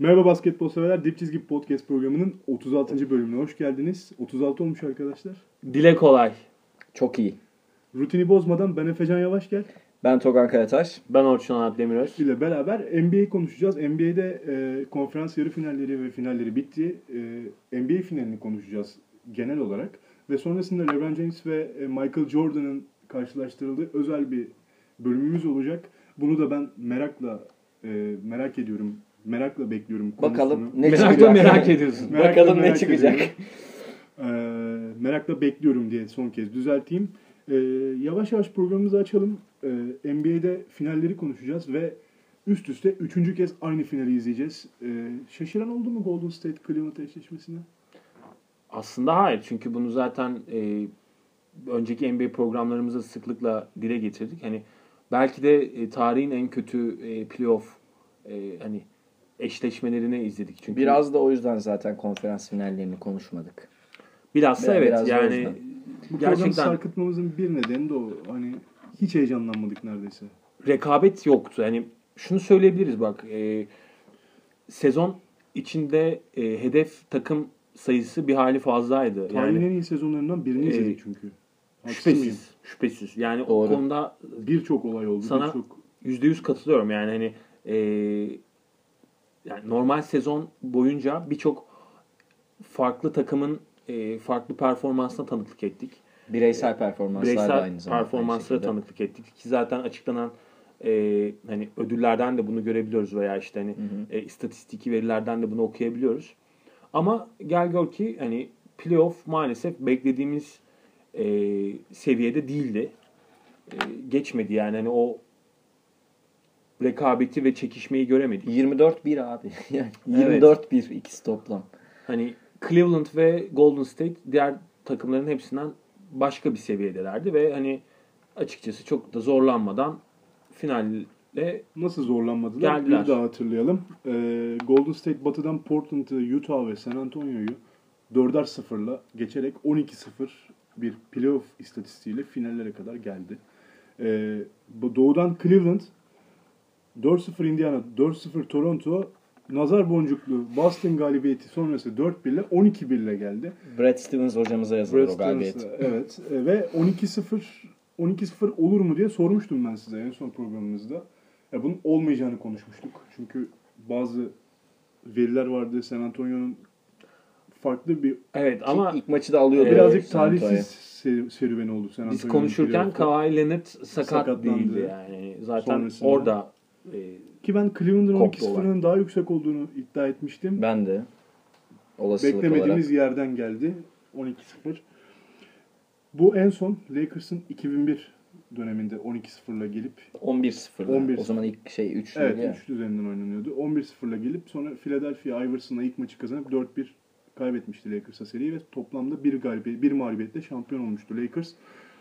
Merhaba basketbol severler. Dip Çizgi Podcast programının 36. bölümüne hoş geldiniz. 36 olmuş arkadaşlar. Dile kolay. Çok iyi. Rutini bozmadan ben Efecan Yavaş gel. Ben Togan Karataş. Ben Orçun Anat Demiröz. ile beraber NBA konuşacağız. NBA'de e, konferans yarı finalleri ve finalleri bitti. E, NBA finalini konuşacağız genel olarak. Ve sonrasında LeBron James ve e, Michael Jordan'ın karşılaştırıldığı özel bir bölümümüz olacak. Bunu da ben merakla e, merak ediyorum. Merakla bekliyorum. Bakalım konusunu. ne Merakla çıkacak. merak ediyorsun. Merakla Bakalım ne merak çıkacak. ediyorum. Ee, merakla bekliyorum diye son kez düzelteyim. Ee, yavaş yavaş programımızı açalım. Ee, NBA'de finalleri konuşacağız ve üst üste üçüncü kez aynı finali izleyeceğiz. Ee, şaşıran oldu mu Golden State Cleveland eşleşmesine? Aslında hayır. Çünkü bunu zaten e, önceki NBA programlarımızda sıklıkla dile getirdik. Hani belki de e, tarihin en kötü e, playoff e, hani eşleşmelerini izledik. Çünkü Biraz da o yüzden zaten konferans finallerini konuşmadık. Biraz- evet biraz da yani. Bu gerçekten sarkıtmamızın bir nedeni de o. Hani hiç heyecanlanmadık neredeyse. rekabet yoktu. Yani şunu söyleyebiliriz bak. e, sezon içinde e, hedef takım sayısı bir hali fazlaydı. Tarihin Yani en iyi sezonlarından birini Ee, izledik çünkü. Haksız mıyım? şüphesiz. Şüphesiz. Yani Doğru. o konuda Birçok olay oldu. Sana- birçok yüzde yüz katılıyorum yani hani e, yani normal sezon boyunca birçok farklı takımın e, farklı performansına tanıklık ettik. Bireysel performanslar da Bireysel aynı zamanda. performanslara aynı tanıklık ettik ki zaten açıklanan e, hani ödüllerden de bunu görebiliyoruz veya işte hani Hı hı. e, istatistiki verilerden de bunu okuyabiliyoruz. Ama gel gör ki hani playoff maalesef beklediğimiz e, seviyede değildi. E, geçmedi yani hani o rekabeti ve çekişmeyi göremedik. 24-1 abi. Yani Evet. 24-1 ikisi toplam. Hani Cleveland ve Golden State diğer takımların hepsinden başka bir seviyedelerdi ve hani açıkçası çok da zorlanmadan finalle Nasıl zorlanmadılar? Geldiler. Bir daha hatırlayalım. Ee, Golden State batıdan Portland'ı, Utah ve San Antonio'yu 4'er 0'la geçerek 12-0 bir playoff istatistiğiyle finallere kadar geldi. Ee, bu doğudan Cleveland 4-0 Indiana, 4-0 Toronto, nazar boncuklu Boston galibiyeti sonrası 4-1 ile 12-1 ile geldi. Brad Stevens hocamıza yazılır Brad o galibiyet. Stevens'la, Evet. E, ve 12-0 12-0 olur mu diye sormuştum ben size en son programımızda. Ya bunun olmayacağını konuşmuştuk. Çünkü bazı veriler vardı. San Antonio'nun farklı bir evet Ama ilk maçı da alıyordu. Evet, birazcık Antonio. talihsiz serüveni oldu San biz Antonio'nun konuşurken playoff'ta. Kawhi Leonard sakat Sakatlandı. değildi yani. Zaten Sonrasında- orada e, Ki ben Cleveland'ın Koptu 12-0'ın daha yüksek olduğunu iddia etmiştim. Ben de. Olasılık Beklemediğimiz olarak. yerden geldi. 12-0. Bu en son Lakers'ın 2001 döneminde 12-0'la gelip 11-0. 11-0. O zaman ilk şey 3 Evet ya. 3 üzerinden oynanıyordu. 11-0'la gelip sonra Philadelphia Iverson'la ilk maçı kazanıp 4-1 kaybetmişti Lakers'a seriyi ve toplamda bir galibiyet, bir mağlubiyetle şampiyon olmuştu Lakers.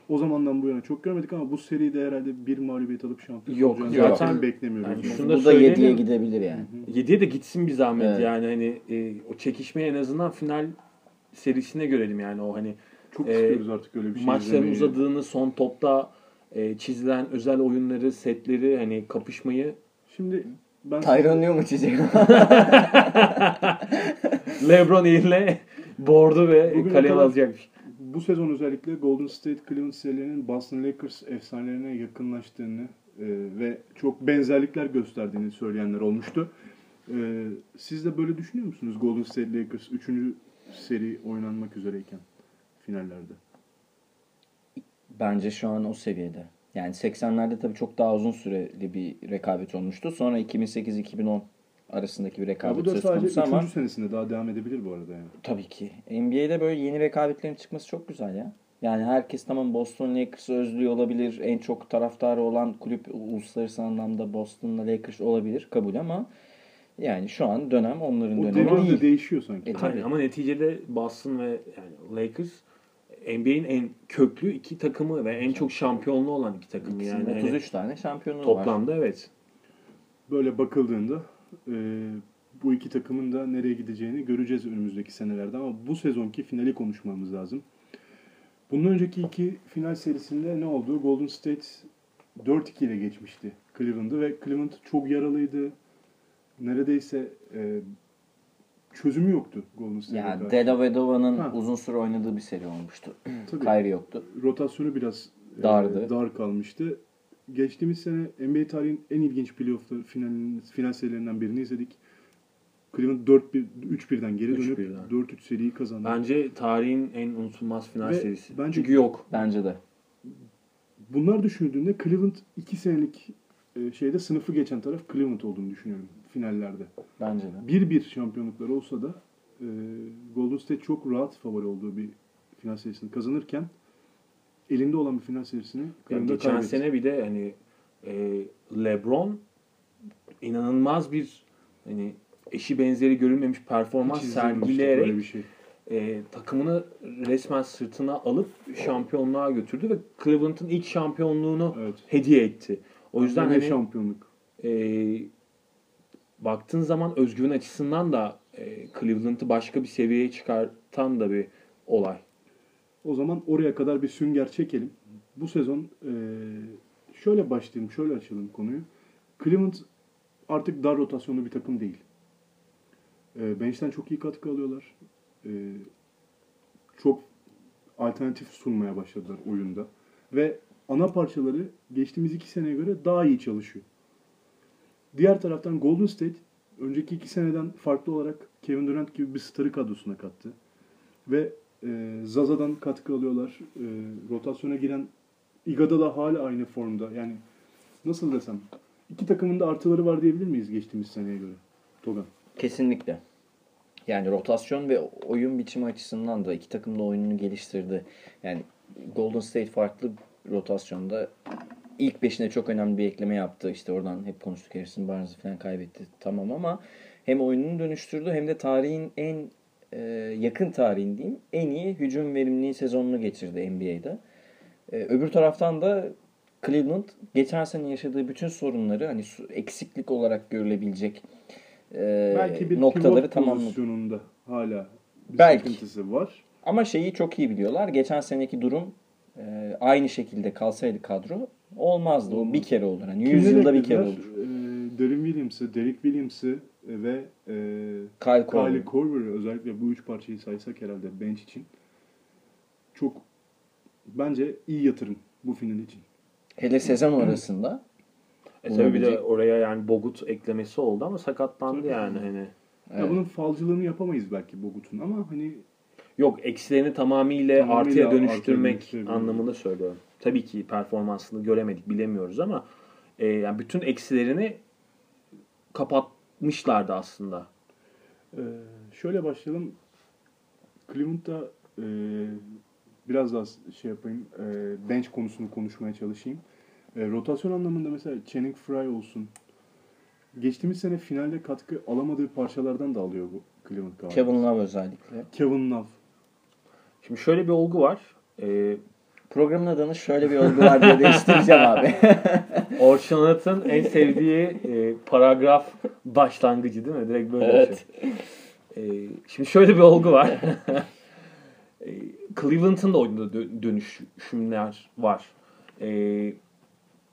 O zamandan bu yana çok görmedik ama bu seride herhalde bir mağlubiyet alıp şampiyon Yok, olacağını zaten- zaten beklemiyoruz. Yani şunu da Bu da 7'ye söyleyelim. gidebilir yani. 7'ye de gitsin bir zahmet Evet. yani hani e, o çekişmeyi en azından final serisine görelim yani o hani çok Ee, istiyoruz artık öyle bir şey maçların izlemeyi. uzadığını son topta e, çizilen özel oyunları, setleri hani kapışmayı Şimdi ben Tyronn mu çizecek? LeBron ile board'u ve kaleye alacakmış. Bu sezon özellikle Golden State Cleveland serilerinin Boston Lakers efsanelerine yakınlaştığını e, ve çok benzerlikler gösterdiğini söyleyenler olmuştu. E, siz de böyle düşünüyor musunuz Golden State Lakers 3. seri oynanmak üzereyken finallerde? Bence şu an o seviyede. Yani 80'lerde tabii çok daha uzun süreli bir rekabet olmuştu. Sonra 2008-2010 arasındaki bir rekabet bu da söz sadece konusu 3. ama senesinde daha devam edebilir bu arada yani. tabii ki. NBA'de böyle yeni rekabetlerin çıkması çok güzel ya. Yani herkes tamam Boston Lakers'ı özlüyor olabilir. En çok taraftarı olan kulüp uluslararası anlamda Boston'la Lakers olabilir kabul ama yani şu an dönem onların O dönemi devran da değil. değişiyor sanki. E, tabii. Aynen, ama neticede Boston ve yani Lakers NBA'in en köklü iki takımı ve en çok şampiyonluğu olan iki takımı İkisinin yani. Hani 33 tane şampiyonluğu var. toplamda evet. Böyle bakıldığında e, bu iki takımın da nereye gideceğini göreceğiz önümüzdeki senelerde ama bu sezonki finali konuşmamız lazım. Bundan önceki iki final serisinde ne oldu? Golden State 4-2 ile geçmişti Cleveland'ı ve Cleveland çok yaralıydı. neredeyse e, çözümü yoktu Golden State'e Ya karşı. Della Vedova'nın Ha. uzun süre oynadığı bir seri olmuştu. Tabii. Kyrie yoktu. rotasyonu biraz e, Dardı. dar kalmıştı. Geçtiğimiz sene NBA tarihinin en ilginç playoff'ları final, final serilerinden birini izledik. Cleveland 4-1 3-1'den geri dönüp 3-1'den. 4-3 seriyi kazandı. Bence tarihin en unutulmaz final Ve serisi. bence- Çünkü yok. Bence de. Bunlar düşünüldüğünde Cleveland 2 senelik e, şeyde sınıfı geçen taraf Cleveland olduğunu düşünüyorum finallerde. Bence de. 1-1 şampiyonlukları olsa da e, Golden State çok rahat favori olduğu bir final serisini kazanırken elinde olan bir final serisini Ya Cleveland'a geçen kaybetti. sene bir de hani e, LeBron inanılmaz bir hani eşi benzeri görülmemiş performans sergileyerek bir şey. e, takımını resmen sırtına alıp şampiyonluğa götürdü ve Cleveland'ın ilk şampiyonluğunu Evet. hediye etti. O yüzden hani şampiyonluk. e, baktığın zaman özgüven açısından da e, Cleveland'ı başka bir seviyeye çıkartan da bir olay. O zaman oraya kadar bir sünger çekelim. Bu sezon e, şöyle başlayalım, şöyle açalım konuyu. Cleveland artık dar rotasyonlu bir takım değil. E, bench'ten çok iyi katkı alıyorlar. E, çok alternatif sunmaya başladılar oyunda. Ve ana parçaları geçtiğimiz iki seneye göre daha iyi çalışıyor. Diğer taraftan Golden State önceki iki seneden farklı olarak Kevin Durant gibi bir starı kadrosuna kattı. Ve e, Zaza'dan katkı alıyorlar. E, rotasyona giren Iguodala hala aynı formda. Yani nasıl desem iki takımın da artıları var diyebilir miyiz geçtiğimiz seneye göre? Togan. Kesinlikle. Yani rotasyon ve oyun biçimi açısından da iki takım da oyununu geliştirdi. Yani Golden State farklı rotasyonda ilk beşine çok önemli bir ekleme yaptı. İşte oradan hep konuştuk Harrison Barnes'ı falan kaybetti. Tamam ama hem oyununu dönüştürdü hem de tarihin en e, yakın tarihin diyeyim en iyi hücum verimliliği sezonunu geçirdi NBA'de. E, öbür taraftan da Cleveland geçen sene yaşadığı bütün sorunları hani eksiklik olarak görülebilecek e, Belki bir noktaları tamamladı. hala bir Belki. sıkıntısı var. Ama şeyi çok iyi biliyorlar. Geçen seneki durum e, aynı şekilde kalsaydı kadro olmazdı. O bir kere olur. Hani 100 Kimleri yılda bir kere olur. E, Derin Williams'ı, Derek Williams'ı ve e, Kyle Korver. Kyle Korver'ı özellikle bu üç parçayı saysak herhalde bench için çok bence iyi yatırım bu final için. Hele sezon arasında E tabii bir de oraya yani Bogut eklemesi oldu ama sakatlandı Tabii. yani hani. Ya Evet. bunun falcılığını yapamayız belki Bogut'un ama hani Yok eksilerini tamamıyla, Tamamıyla artıya dönüştürmek anlamında söylüyorum. Tabii ki performansını göremedik bilemiyoruz ama e, yani bütün eksilerini kapatmışlardı aslında. Ee, şöyle başlayalım. Cleveland'da e, biraz daha şey yapayım. E, bench konusunu konuşmaya çalışayım. E, rotasyon anlamında mesela Channing Frye olsun. Geçtiğimiz sene finalde katkı alamadığı parçalardan da alıyor bu Cleveland galiba. Kevin Love özellikle. Kevin Love. Şimdi şöyle bir olgu var. E, Programın adını şöyle bir olgu var diye değiştireceğim abi. Orçun Anıt'ın en sevdiği e, paragraf başlangıcı değil mi? Direkt böyle Evet. E, şimdi şöyle bir olgu var. e, Cleveland'ın da oyunda dö- dönüşümler var. E,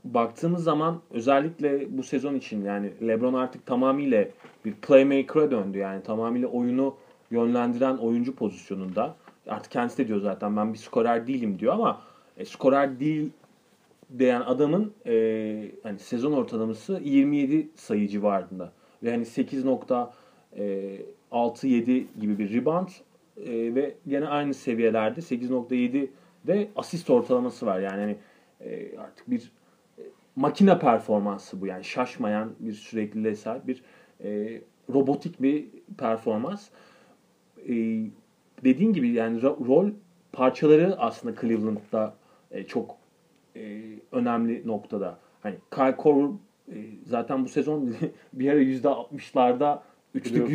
baktığımız zaman özellikle bu sezon için yani LeBron artık tamamıyla bir playmaker'a döndü. Yani tamamıyla oyunu yönlendiren oyuncu pozisyonunda. Artık kendisi de diyor zaten ben bir skorer değilim diyor ama e, skorer değil diyen adamın e, hani sezon ortalaması 27 sayı civarında. Ve hani 8.67 gibi bir rebound e, ve gene aynı seviyelerde 8.7 de asist ortalaması var. Yani hani, e, artık bir e, makine performansı bu. Yani şaşmayan bir sürekliliğe sahip bir e, robotik bir performans. E, dediğin gibi yani ro- rol parçaları aslında Cleveland'da e, çok e, önemli noktada. Hani Kyle Korver e, zaten bu sezon bir ara yüzde 60'larda üçlük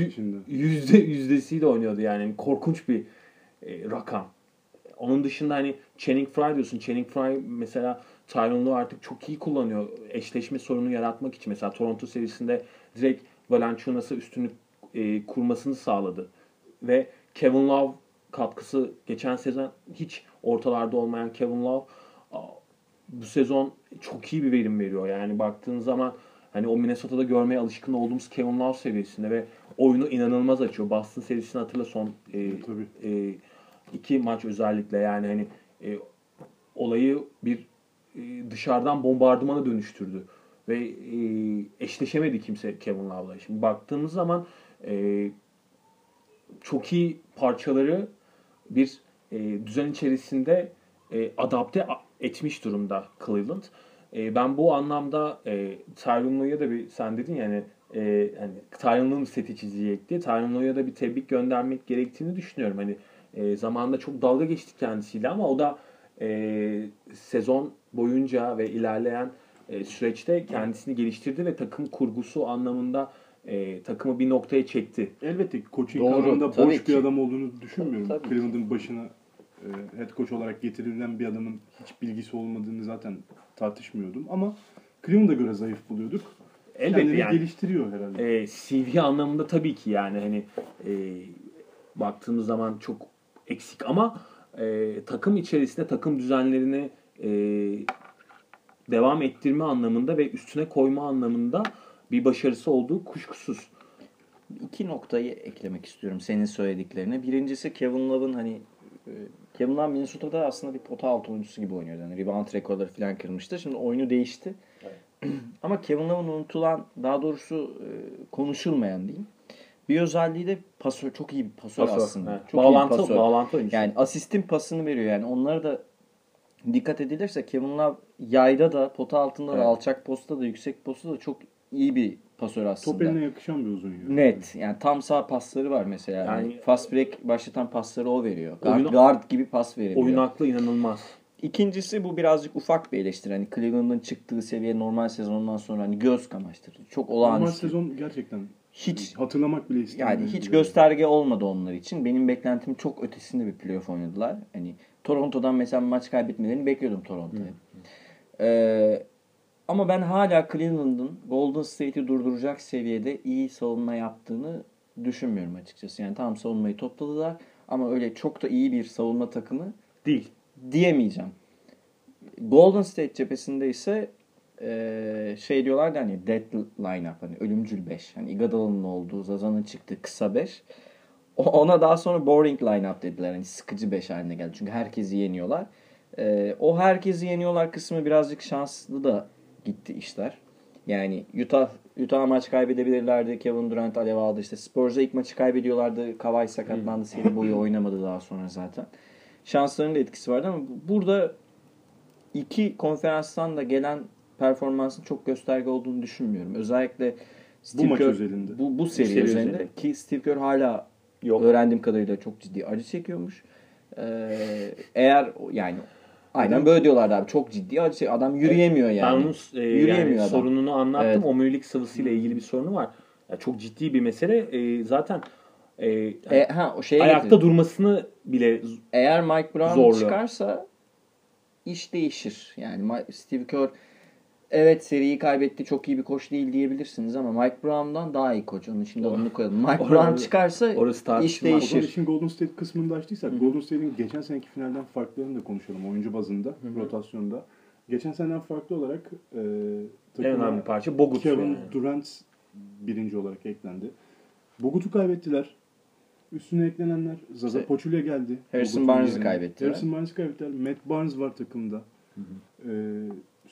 yüzde yüzdesiyle oynuyordu yani korkunç bir e, rakam. Onun dışında hani Channing Frye diyorsun. Channing Frye mesela Tyronn Lue artık çok iyi kullanıyor. Eşleşme sorunu yaratmak için. Mesela Toronto serisinde direkt Valanciunas'a üstünlük e, kurmasını sağladı. Ve Kevin Love katkısı geçen sezon hiç ortalarda olmayan Kevin Love bu sezon çok iyi bir verim veriyor. Yani baktığın zaman hani o Minnesota'da görmeye alışkın olduğumuz Kevin Love seviyesinde ve oyunu inanılmaz açıyor. Boston serisini hatırla son e, Tabii. e, iki maç özellikle yani hani e, olayı bir e, dışarıdan bombardımana dönüştürdü ve e, eşleşemedi kimse Kevin Love'la. Şimdi baktığımız zaman e, çok iyi parçaları bir e, düzen içerisinde e, adapte etmiş durumda Cleveland. E, ben bu anlamda e, Lue'ya da bir sen dedin yani e, hani mu seti çizecek diye Lue'ya da bir tebrik göndermek gerektiğini düşünüyorum. Hani e, zamanında çok dalga geçtik kendisiyle ama o da e, sezon boyunca ve ilerleyen e, süreçte kendisini geliştirdi ve takım kurgusu anlamında e, takımı bir noktaya çekti. Elbette ki coaching Doğru, tabii boş bir ki. adam olduğunu düşünmüyorum. Tabii. Cleveland'ın başına e, head coach olarak getirilen bir adamın hiç bilgisi olmadığını zaten tartışmıyordum. Ama Cleveland'a göre zayıf buluyorduk. Elbette Kendini yani. geliştiriyor herhalde. E, CV anlamında tabii ki yani hani e, baktığımız zaman çok eksik ama e, takım içerisinde takım düzenlerini e, devam ettirme anlamında ve üstüne koyma anlamında bir başarısı olduğu kuşkusuz. İki noktayı eklemek istiyorum senin söylediklerine. Birincisi Kevin Love'ın hani e, Kevin Love Minnesota'da aslında bir pota altı oyuncusu gibi oynuyordu. Yani rebound rekorları falan kırmıştı. Şimdi oyunu değişti. Ama Kevin Love'ın unutulan, daha doğrusu e, konuşulmayan diyeyim. Bir özelliği de pasör, çok iyi bir pasör, Pasör, aslında. evet. Çok iyi bağlantı, pasör. bağlantı oyuncusu. Yani asistin pasını veriyor yani. Onlara da dikkat edilirse Kevin Love yayda da, pota altında da, Evet. alçak posta da, yüksek posta da çok iyi bir pasör aslında. Top eline yakışan bir uzun ya. Net. Yani tam sağ pasları var mesela. Yani, Yani- fast break başlatan pasları o veriyor. Guard, Oyunu- guard gibi pas verebiliyor. Oyun aklı inanılmaz. İkincisi bu birazcık ufak bir eleştiri. Hani Cleveland'ın çıktığı seviye normal sezonundan sonra hani göz kamaştırdı. Çok Normal olağanüstü. sezon gerçekten Hiç hatırlamak bile istemiyorum. yani hiç gösterge olmadı onlar için. Benim beklentim çok ötesinde bir playoff oynadılar. Hani Toronto'dan mesela maç kaybetmelerini bekliyordum Toronto'ya. Ee, ama ben hala Cleveland'ın Golden State'i durduracak seviyede iyi savunma yaptığını düşünmüyorum açıkçası. Yani tamam savunmayı topladılar ama öyle çok da iyi bir savunma takımı Değil. diyemeyeceğim. Golden State cephesinde ise eee, şey diyorlardı hani dead lineup hani ölümcül 5. Hani Iguodala'nın olduğu, Zaza'nın çıktığı kısa 5. Ona daha sonra boring lineup dediler. Hani sıkıcı 5 haline geldi. Çünkü herkesi yeniyorlar. Eee, o herkesi yeniyorlar kısmı birazcık şanslı da gitti işler. Yani Utah Utah maç kaybedebilirlerdi. Kevin Durant alev aldı. İşte Spurs'a ilk maçı kaybediyorlardı. Kawhi sakatlandı. Seri boyu oynamadı daha sonra zaten. Şanslarının da etkisi vardı ama bu- burada iki konferanstan da gelen performansın çok gösterge olduğunu düşünmüyorum. Özellikle Steve maç Kerr- özelinde. Bu, bu seri, seri üzerinde üzerinde. ki Steve Kerr hala Yok. öğrendiğim kadarıyla çok ciddi acı çekiyormuş. Ee, eğer yani aynen Adam- böyle diyorlardı abi. Çok ciddi acı çekiyor. Adam yürüyemiyor Ben yani. onun e, Yürüyemiyor yani adam. sorununu anlattım. Evet. Omurilik sıvısıyla ilgili bir sorunu var. Ya çok ciddi bir mesele. E, zaten e, E, ha, o şeye ayakta getirdim. durmasını bile Eğer Mike Brown Zorluyor. çıkarsa iş değişir. Yani Steve Kerr evet seriyi kaybetti çok iyi bir koç değil diyebilirsiniz ama Mike Brown'dan daha iyi koç. Onun için de onu koyalım. Mike Orası- Brown çıkarsa orası iş değişir. işin Golden State kısmını da açtıysak Golden State'in geçen seneki finalden farklarını da konuşalım oyuncu bazında, rotasyonda. Geçen seneden farklı olarak e, en önemli parça Bogut. Kevin yani. Durant birinci olarak eklendi. Bogut'u kaybettiler. Üstüne eklenenler Zaza İşte Pachulia geldi. Harrison Barnes'ı kaybettiler. Harrison Barnes'ı kaybettiler. Matt Barnes var takımda. Ee,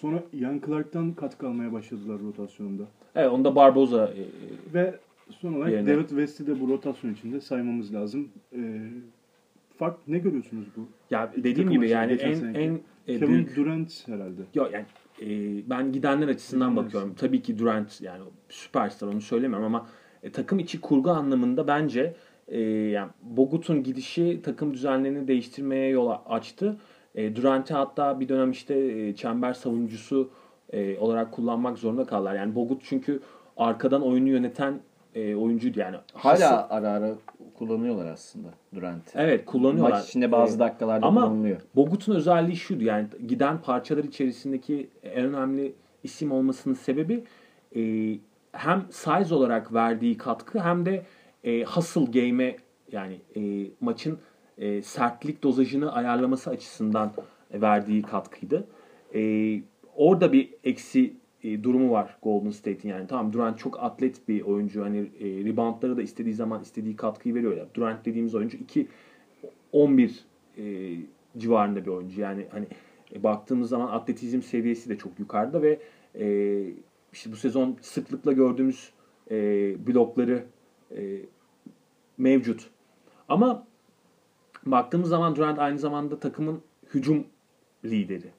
sonra Ian Clark'tan katkı almaya başladılar rotasyonda. Evet onda Barboza e, Ve son olarak Yerine. David West'i de bu rotasyon içinde saymamız lazım. Ee, fark ne görüyorsunuz bu? ya dediğim gibi yani en seneki. en e, Kevin büyük Durant herhalde. Ya yani e, ben gidenler açısından Evet. bakıyorum. Tabii ki Durant yani süperstar onu söylemiyorum ama e, takım içi kurgu anlamında bence e, yani Bogut'un gidişi takım düzenlerini değiştirmeye yol açtı. E, Durant'i hatta bir dönem işte e, çember savunucusu e, olarak kullanmak zorunda kaldılar. Yani Bogut çünkü arkadan oyunu yöneten e, oyuncuydu yani. Hala ara ara kullanıyorlar aslında Durant'i. Evet kullanıyorlar. Maç içinde bazı E, dakikalarda ama kullanılıyor. Bogut'un özelliği şuydu yani giden parçalar içerisindeki en önemli isim olmasının sebebi e, hem size olarak verdiği katkı hem de e, hustle game'e yani e, maçın e, sertlik dozajını ayarlaması açısından verdiği katkıydı. E, orada bir eksi e, durumu var Golden State'in yani. Tamam Durant çok atlet bir oyuncu. Hani reboundları da istediği zaman istediği katkıyı veriyor. Ya. Durant dediğimiz oyuncu 2 11 e, civarında bir oyuncu. Yani hani baktığımız zaman atletizm seviyesi de çok yukarıda ve işte bu sezon sıklıkla gördüğümüz blokları mevcut. Ama baktığımız zaman Durant aynı zamanda takımın hücum lideri.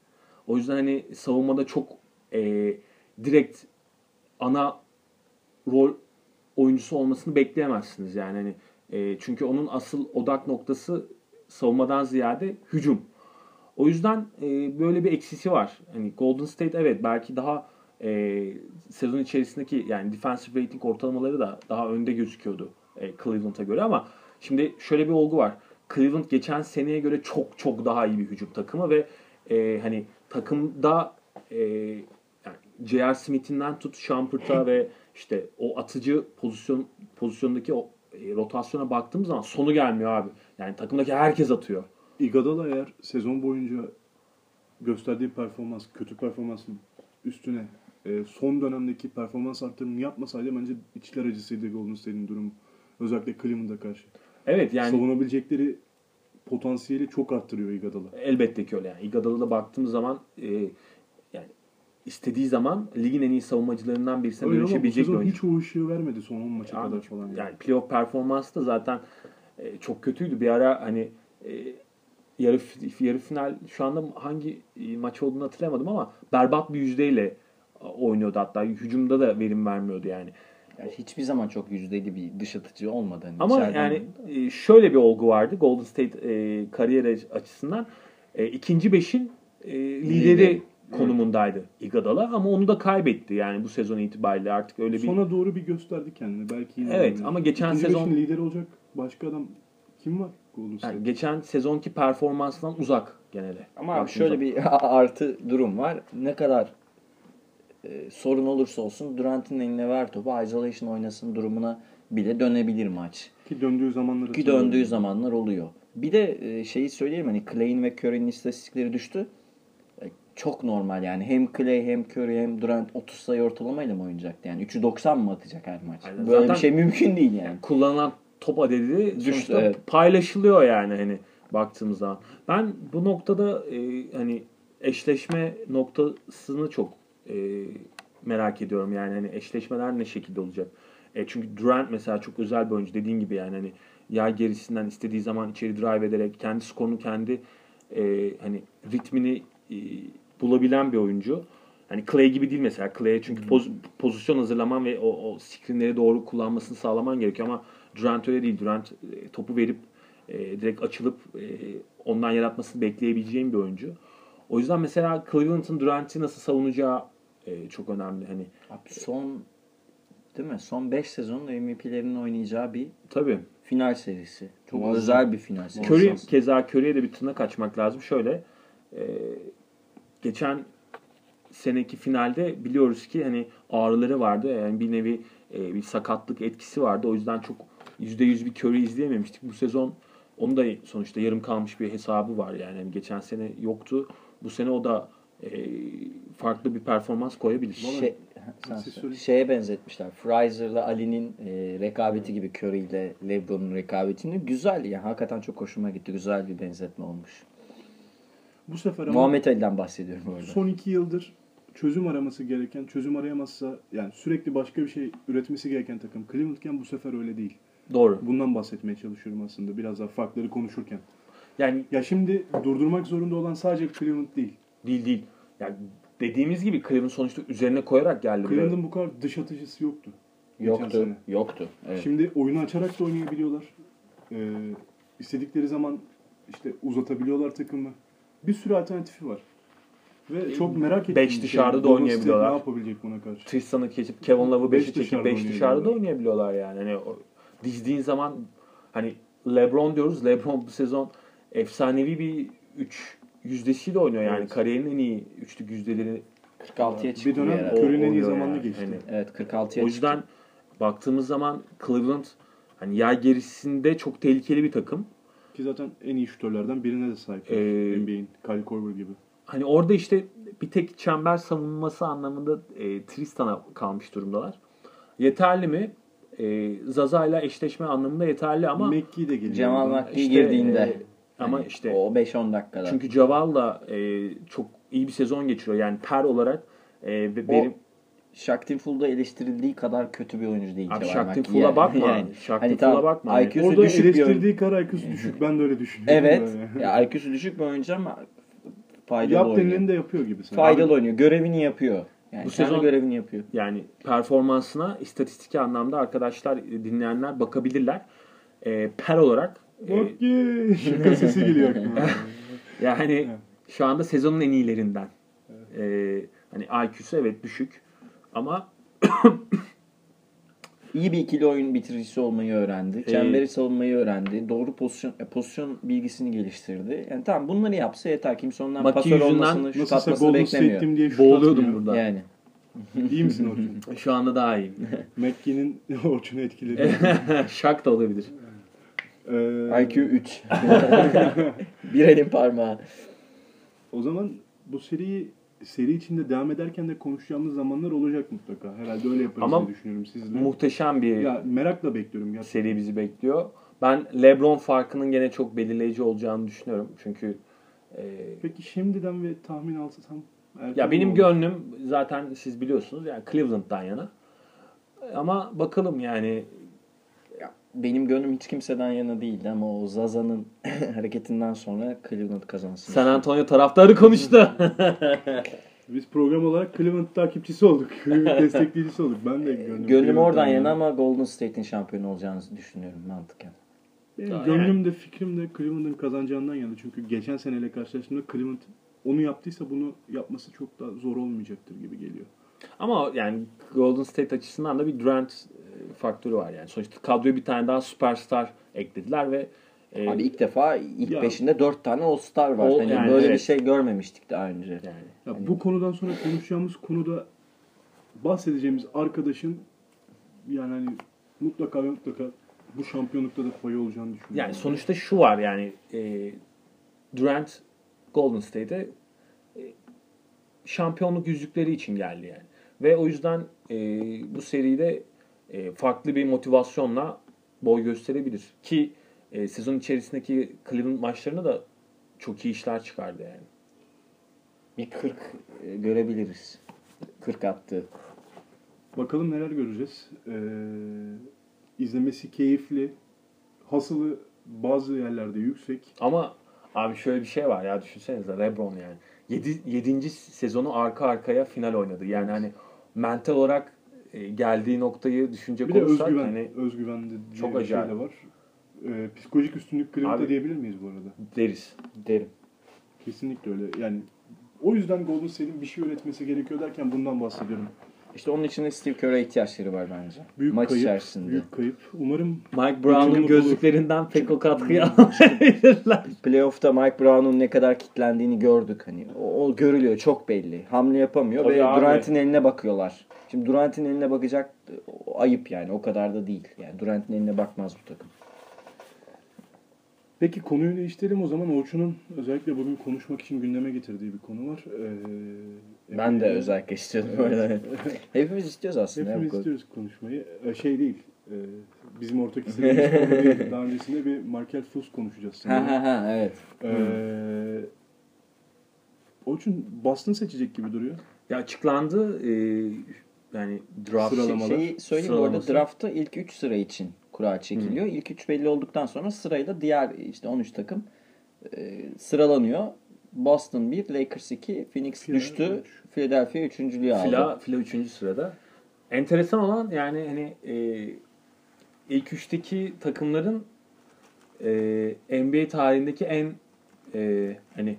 O yüzden hani savunmada çok e, direkt ana rol oyuncusu olmasını bekleyemezsiniz yani hani e, çünkü onun asıl odak noktası savunmadan ziyade hücum. O yüzden e, böyle bir eksisi var. Hani Golden State evet belki daha e, sezon içerisindeki yani defensive rating ortalamaları da daha önde gözüküyordu e, Cleveland'a göre ama şimdi şöyle bir olgu var. Cleveland geçen seneye göre çok çok daha iyi bir hücum takımı ve e, hani takımda e, yani J.R. Smith'inden tut Shumpert'a ve işte o atıcı pozisyon pozisyondaki o e, rotasyona baktığımız zaman sonu gelmiyor abi. Yani takımdaki herkes atıyor. Iguodala eğer sezon boyunca gösterdiği performans, kötü performansın üstüne e, son dönemdeki performans arttırımını yapmasaydı bence içler acısıydı Golden State'in durumu. Özellikle Cleveland'a karşı. Evet yani Savunabilecekleri potansiyeli çok arttırıyor Iguodala. elbette ki öyle yani. Iguodala'da baktığımız zaman e, yani istediği zaman ligin en iyi savunmacılarından birisine Öyle dönüşebilecek bir oyuncu. hiç o ışığı vermedi son 10 maça Abi, kadar falan. Yani. Yani playoff performansı da zaten e, çok kötüydü. Bir ara hani e, yarı yarı final şu anda hangi e, maç olduğunu hatırlayamadım ama berbat bir yüzdeyle e, oynuyordu hatta hücumda da verim vermiyordu yani. Yani hiçbir zaman çok yüzdeli bir dış atıcı olmadı. Hani Ama yani e, şöyle bir olgu vardı Golden State e, kariyer açısından. E, ikinci beşin e, lideri Lideri. konumundaydı Iguodala ama onu da kaybetti yani bu sezon itibariyle artık öyle bir Sona doğru bir gösterdi kendini. Belki yine Evet, olabilir. ama geçen İkinci sezon- beşin lideri olacak başka adam kim var Golden State? yani geçen sezonki performansından uzak genelde. Ama abi Baktığımız şöyle zaman. bir artı durum var. Ne kadar e, sorun olursa olsun Durant'in eline ver topu isolation oynasın durumuna bile dönebilir maç. Ki döndüğü zamanları Ki döndüğü zamanlar oluyor. Bir de e, şeyi söyleyeyim hani Clay'in ve Curry'nin istatistikleri düştü. E, Çok normal yani. Hem Clay hem Curry hem Durant 30 sayı ortalamayla mı oynayacaktı? Yani 3'ü 90 mı atacak her maç? Aynen. Böyle Zaten- bir şey mümkün değil yani. kullanılan top adedi Düştü, evet. paylaşılıyor yani hani baktığımız zaman. Ben bu noktada e, hani eşleşme noktasını çok e, merak ediyorum yani hani eşleşmeler ne şekilde olacak? E, çünkü Durant mesela çok özel bir oyuncu dediğin gibi yani hani yay gerisinden istediği zaman içeri drive ederek kendi skorunu kendi e, hani ritmini e, bulabilen bir oyuncu. Hani Clay gibi değil mesela. Clay'e çünkü poz- pozisyon hazırlaman ve o, o screenleri doğru kullanmasını sağlaman gerekiyor ama Durant öyle değil. Durant e, topu verip e, direkt açılıp e, ondan yaratmasını bekleyebileceğim bir oyuncu. O yüzden mesela Cleveland'ın Durant'i nasıl savunacağı e, çok önemli. Hani Abi son değil mi? Son 5 sezonun MVP'lerinin oynayacağı bir tabii final serisi. Çok Muazzam. özel bir final serisi. Curry keza Curry'e de bir tırnak açmak lazım. Şöyle e, geçen seneki finalde biliyoruz ki hani ağrıları vardı. Yani bir nevi e, bir sakatlık etkisi vardı. O yüzden çok %100 bir Curry izleyememiştik. Bu sezon onun da sonuçta yarım kalmış bir hesabı var yani. Yani geçen sene yoktu. Bu sene o da e, farklı bir performans koyabilir. Şey, söyleyin. şeye benzetmişler. Fraser'la Ali'nin e, rekabeti gibi Curry ile LeBron'un rekabetini güzel ya. Hakikaten çok hoşuma gitti. Güzel bir benzetme olmuş. Bu sefer ama Muhammed Ali'den bahsediyorum orada. son iki yıldır çözüm araması gereken, çözüm arayamazsa yani sürekli başka bir şey üretmesi gereken takım Cleveland'ken bu sefer öyle değil. Doğru. Bundan bahsetmeye çalışıyorum aslında biraz daha farkları konuşurken. Yani Ya şimdi durdurmak zorunda olan sadece Cleveland değil. Değil değil. Yani dediğimiz gibi Cleveland sonuçta üzerine koyarak geldi. Cleveland'ın bu kadar dış atıcısı yoktu. Yoktu. sene. Yoktu. Evet. Şimdi oyunu açarak da oynayabiliyorlar. Ee, istedikleri zaman işte uzatabiliyorlar takımı. Bir sürü alternatifi var. Ve çok merak Beş bir şey, dışarıda da Golden State oynayabiliyorlar. Ne yapabilecek buna karşı? Tristan'ı geçip Kevin Love'ı Beş 5'e çekip dışarıda 5 dışarıda da oynayabiliyorlar yani. Hani o, dizdiğin zaman hani LeBron diyoruz. LeBron bu sezon efsanevi bir 3 yüzdesiyle oynuyor yani. Evet. Kariyerinin en iyi üçlük yüzdeleri. 46'ya çıktı Bir dönem. O- Curry'nin en iyi zamanını yani. geçti. Hani Evet 46'ya o çıktı. yüzden baktığımız zaman Cleveland hani yay gerisinde çok tehlikeli bir takım. Ki zaten en iyi şutörlerden birine de sahip. Ee, NBA'in. Kyle Korver gibi. hani orada işte bir tek çember savunması anlamında e, Tristan'a kalmış durumdalar. Yeterli mi? E, Zaza ile eşleşme anlamında yeterli ama Mekki de geliyor. Cemal. Makki işte, girdiğinde. e, ama Hani işte o 5-10 dakikada. çünkü Caval da e, çok iyi bir sezon geçiriyor. Yani per olarak e, ve benim Shaktin Full'da eleştirildiği kadar kötü bir oyuncu değil. Abi Makki Full'a yani. bakma. Yani. Shaktin Hani Full'a tamam, bakma. IQ'su Orada düşük eleştirdiği kara IQ'su düşük. Ben de öyle düşünüyorum. Evet. böyle. Ya IQ'su düşük bir oyuncu ama faydalı Yap oynuyor. denileni de yapıyor gibi. sanki. Faydalı oynuyor. Görevini yapıyor. Yani Bu sezon- görevini yapıyor. yani performansına istatistik anlamda arkadaşlar dinleyenler bakabilirler. E, per olarak e, Mekki. Şaka sesi geliyor aklıma. yani Evet. şu anda sezonun en iyilerinden. E, hani IQ'su evet düşük ama İyi bir ikili oyun bitiricisi olmayı öğrendi. Ee, Çemberi savunmayı öğrendi. Doğru pozisyon e, pozisyon bilgisini geliştirdi. Yani tamam bunları yapsa yeter. Kimse ondan Maki pasör olmasını, şut atmasını beklemiyor. Diye şut boğuluyordum atmıyor. burada. Yani. İyi misin Orçun? Şu anda daha iyi. Mekki'nin Orçun'u etkiledi. Şak da olabilir. Ee, IQ 3. bir elin parmağı. O zaman bu seriyi seri içinde devam ederken de konuşacağımız zamanlar olacak mutlaka. Herhalde öyle yaparız Ama diye düşünüyorum sizle. Muhteşem bir ya merakla bekliyorum gerçekten. seri bizi bekliyor. Ben LeBron farkının gene çok belirleyici olacağını düşünüyorum. Çünkü e, Peki şimdiden ve tahmin alsam ya benim olur? gönlüm zaten siz biliyorsunuz yani Cleveland'dan yana. Ama bakalım yani Benim gönlüm hiç kimseden yana değildi ama o Zaza'nın hareketinden sonra Cleveland kazansın. San Antonio taraftarı konuştu. Biz program olarak Cleveland takipçisi olduk. Cleveland destekleyicisi olduk. Ben de gönlüm. Gönlüm oradan yana ama Golden State'in şampiyon olacağını düşünüyorum mantıken. Benim Yani- gönlüm de fikrim de Cleveland'ın kazanacağından yana. Çünkü geçen seneyle karşılaştığımda Cleveland onu yaptıysa bunu yapması çok da zor olmayacaktır gibi geliyor. Ama yani Golden State açısından da bir Durant faktörü var yani. Sonuçta kadroya bir tane daha süperstar eklediler ve e, Abi ilk defa ilk Ya- beşinde dört tane All-Star var. O- hani yani böyle evet. bir şey görmemiştik daha önce. yani Ya Hani- bu konudan sonra konuşacağımız konuda bahsedeceğimiz arkadaşın yani hani mutlaka ve mutlaka bu şampiyonlukta da payı olacağını düşünüyorum. Yani sonuçta şu var yani e, Durant Golden State'e e, şampiyonluk yüzükleri için geldi yani. Ve o yüzden e, bu seride e, farklı bir motivasyonla boy gösterebilir. Ki e, sezon içerisindeki Cleveland maçlarında da çok iyi işler çıkardı yani. Bir 40 e, görebiliriz. 40 attı. Bakalım neler göreceğiz. Ee, izlemesi keyifli. Hasılı bazı yerlerde yüksek. Ama abi şöyle bir şey var ya düşünsenize LeBron yani. 7. 7. sezonu arka arkaya final oynadı. Yani hani mental olarak e, geldiği noktayı düşünecek Bir de olursak özgüven. hani özgüven de diye Çok bir şey acayip. de var. Ee, psikolojik üstünlük Cleveland'da Abi- diyebilir miyiz bu arada? deriz. Derim. Kesinlikle öyle. Yani o yüzden Golden State'in bir şey üretmesi gerekiyor derken bundan bahsediyorum. İşte onun için de Steve Kerr'e ihtiyaçları var bence. Büyük Maç kayıp, içerisinde. Büyük kayıp. Umarım Mike Brown'un gözlüklerinden pek o katkıyı almayabilirler. Playoff'ta Mike Brown'un ne kadar kitlendiğini gördük. Hani o, o görülüyor çok belli. Hamle yapamıyor Tabii ve abi. Durant'in eline bakıyorlar. Şimdi Durant'in eline bakacak ayıp yani o kadar da değil. Yani Durant'in eline bakmaz bu takım. Peki konuyu değiştirelim o zaman. Orçun'un özellikle bugün konuşmak için gündeme getirdiği bir konu var. Ee, Ben de özellikle istiyordum Evet. böyle. Hepimiz istiyoruz aslında. Hepimiz istiyoruz konuşmayı. Ee, şey değil. e, bizim ortak istediğimiz konu değil. Daha öncesinde bir Markel Fultz konuşacağız. Ha ha ha evet. Ee, Orçun Boston seçecek gibi duruyor. Ya açıklandı e, yani draft. Şey, Sıralamalar. şeyi söyleyeyim bu arada draftta ilk 3 sıra için kura çekiliyor. İlk 3 belli olduktan sonra sırayla diğer işte 13 takım e, sıralanıyor. Boston 1, Lakers 2, Phoenix Fila düştü. üç. Philadelphia 3.lüğü aldı. Fila, Fila 3. sırada. Enteresan olan yani hani e, ilk üçteki takımların e, NBA tarihindeki en e, hani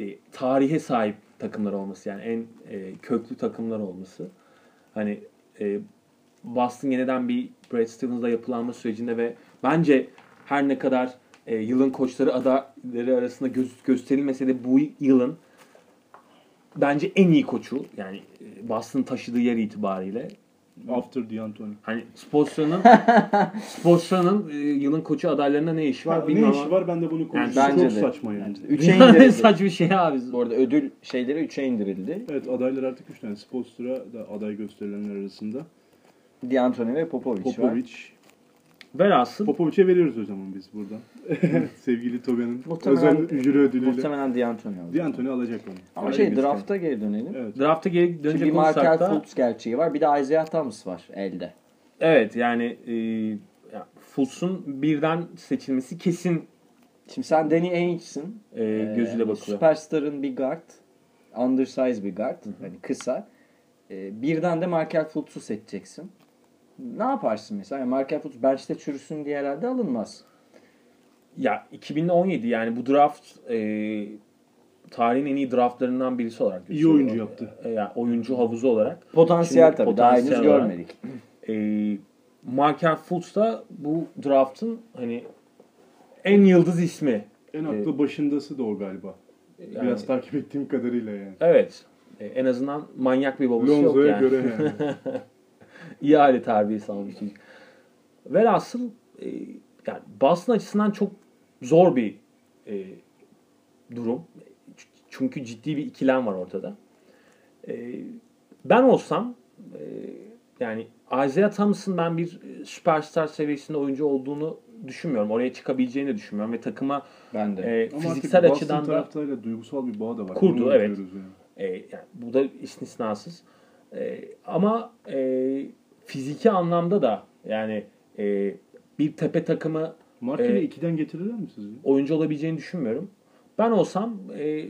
e, tarihe sahip takımlar olması yani en e, köklü takımlar olması. Hani e, Boston yeniden bir Brad Stevens'la yapılanma sürecinde ve bence her ne kadar e, yılın koçları adayları arasında göz, gösterilmese de bu yılın bence en iyi koçu yani e, Boston taşıdığı yer itibariyle After D'Antoni. Hani Spoelstra'nın Spoelstra'nın e, yılın koçu adaylarında ne işi var Ne bilmiyorum işi var ben de bunu konuşuyorum. Bence Çok de. saçma yani. Bence de. Üçe indirildi. saçma şey abi. Bu arada ödül şeyleri 3'e indirildi. Evet adaylar artık 3 tane. Spolstra da aday gösterilenler arasında. D'Antoni ve Popovic, var. Popovic. Velhasıl Popovic'e veriyoruz o zaman biz buradan. Sevgili Toga'nın Muhtemelen- özel jüri ödülüyle. Muhtemelen D'Antoni aldı. D'Antoni alacak onu. Ama Öyle şey drafta geri dönelim. Evet. drafta geri Şimdi dönecek bir Markel da Fultz gerçeği var. Bir de Isaiah Thomas var elde. evet yani e, ya, Fultz'un birden seçilmesi kesin Şimdi sen Danny Ainge'sin. e, gözüyle Ee, bakılıyor. Süperstar'ın bir guard. Undersize bir guard. Hani kısa. Ee, birden de Markel Fultz'u seçeceksin. Ne yaparsın mesela? Yani Markel Fultz bench'te çürüsün diye herhalde alınmaz. Ya 2017 yani bu draft e, tarihin en iyi draftlarından birisi olarak İyi oyuncu yaptı. E, yani oyuncu havuzu olarak. Potansiyel Şimdi tabii. Daha henüz potansiyel olarak- görmedik. E, Markel Fultz da bu draftın hani en yıldız ismi. En aklı başındası da o galiba. Yani, Biraz takip ettiğim kadarıyla yani. Evet. E, en azından manyak bir babası yok Lonzo'ya yani. göre yani. İyi aile terbiyesi almış çocuk. Velhasıl e, yani Boston açısından çok zor bir e, durum. Çünkü ciddi bir ikilem var ortada. E, ben olsam e, yani Isaiah Thomas'ın ben bir süperstar seviyesinde oyuncu olduğunu düşünmüyorum. Oraya çıkabileceğini de düşünmüyorum ve takıma Ben de. e, Ama fiziksel artık açıdan Boston da taraftarıyla duygusal bir bağ da var. Kurdu, Bunu evet. yani. e, yani bu da istisnasız. E, ama e, fiziki anlamda da yani e, bir tepe takımı Martin'i Ee, ikiden getirirler mi sizce? oyuncu olabileceğini düşünmüyorum. Ben olsam e,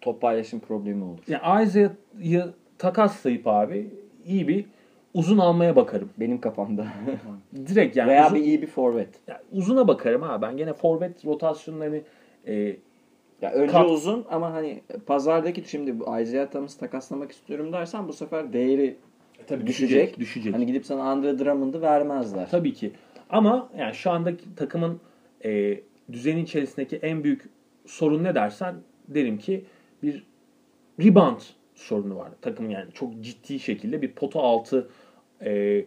Top paylaşım problemi olur. yani Isaiah'yı takaslayıp abi iyi bir uzun almaya bakarım. Benim kafamda. Direkt yani Veya uzun, bir iyi bir forvet. yani uzuna bakarım ha. Ben gene forvet rotasyonlarını e, Ya önce Kap- uzun ama hani pazardaki şimdi Isaiah Thomas'ı takaslamak istiyorum dersen bu sefer değeri tabii düşecek. düşecek. Hani gidip sana Andre Drummond'ı vermezler. Tabii ki. Ama yani şu andaki takımın e, düzenin içerisindeki en büyük sorun ne dersen derim ki bir rebound sorunu var. Takım yani çok ciddi şekilde bir pota altı e,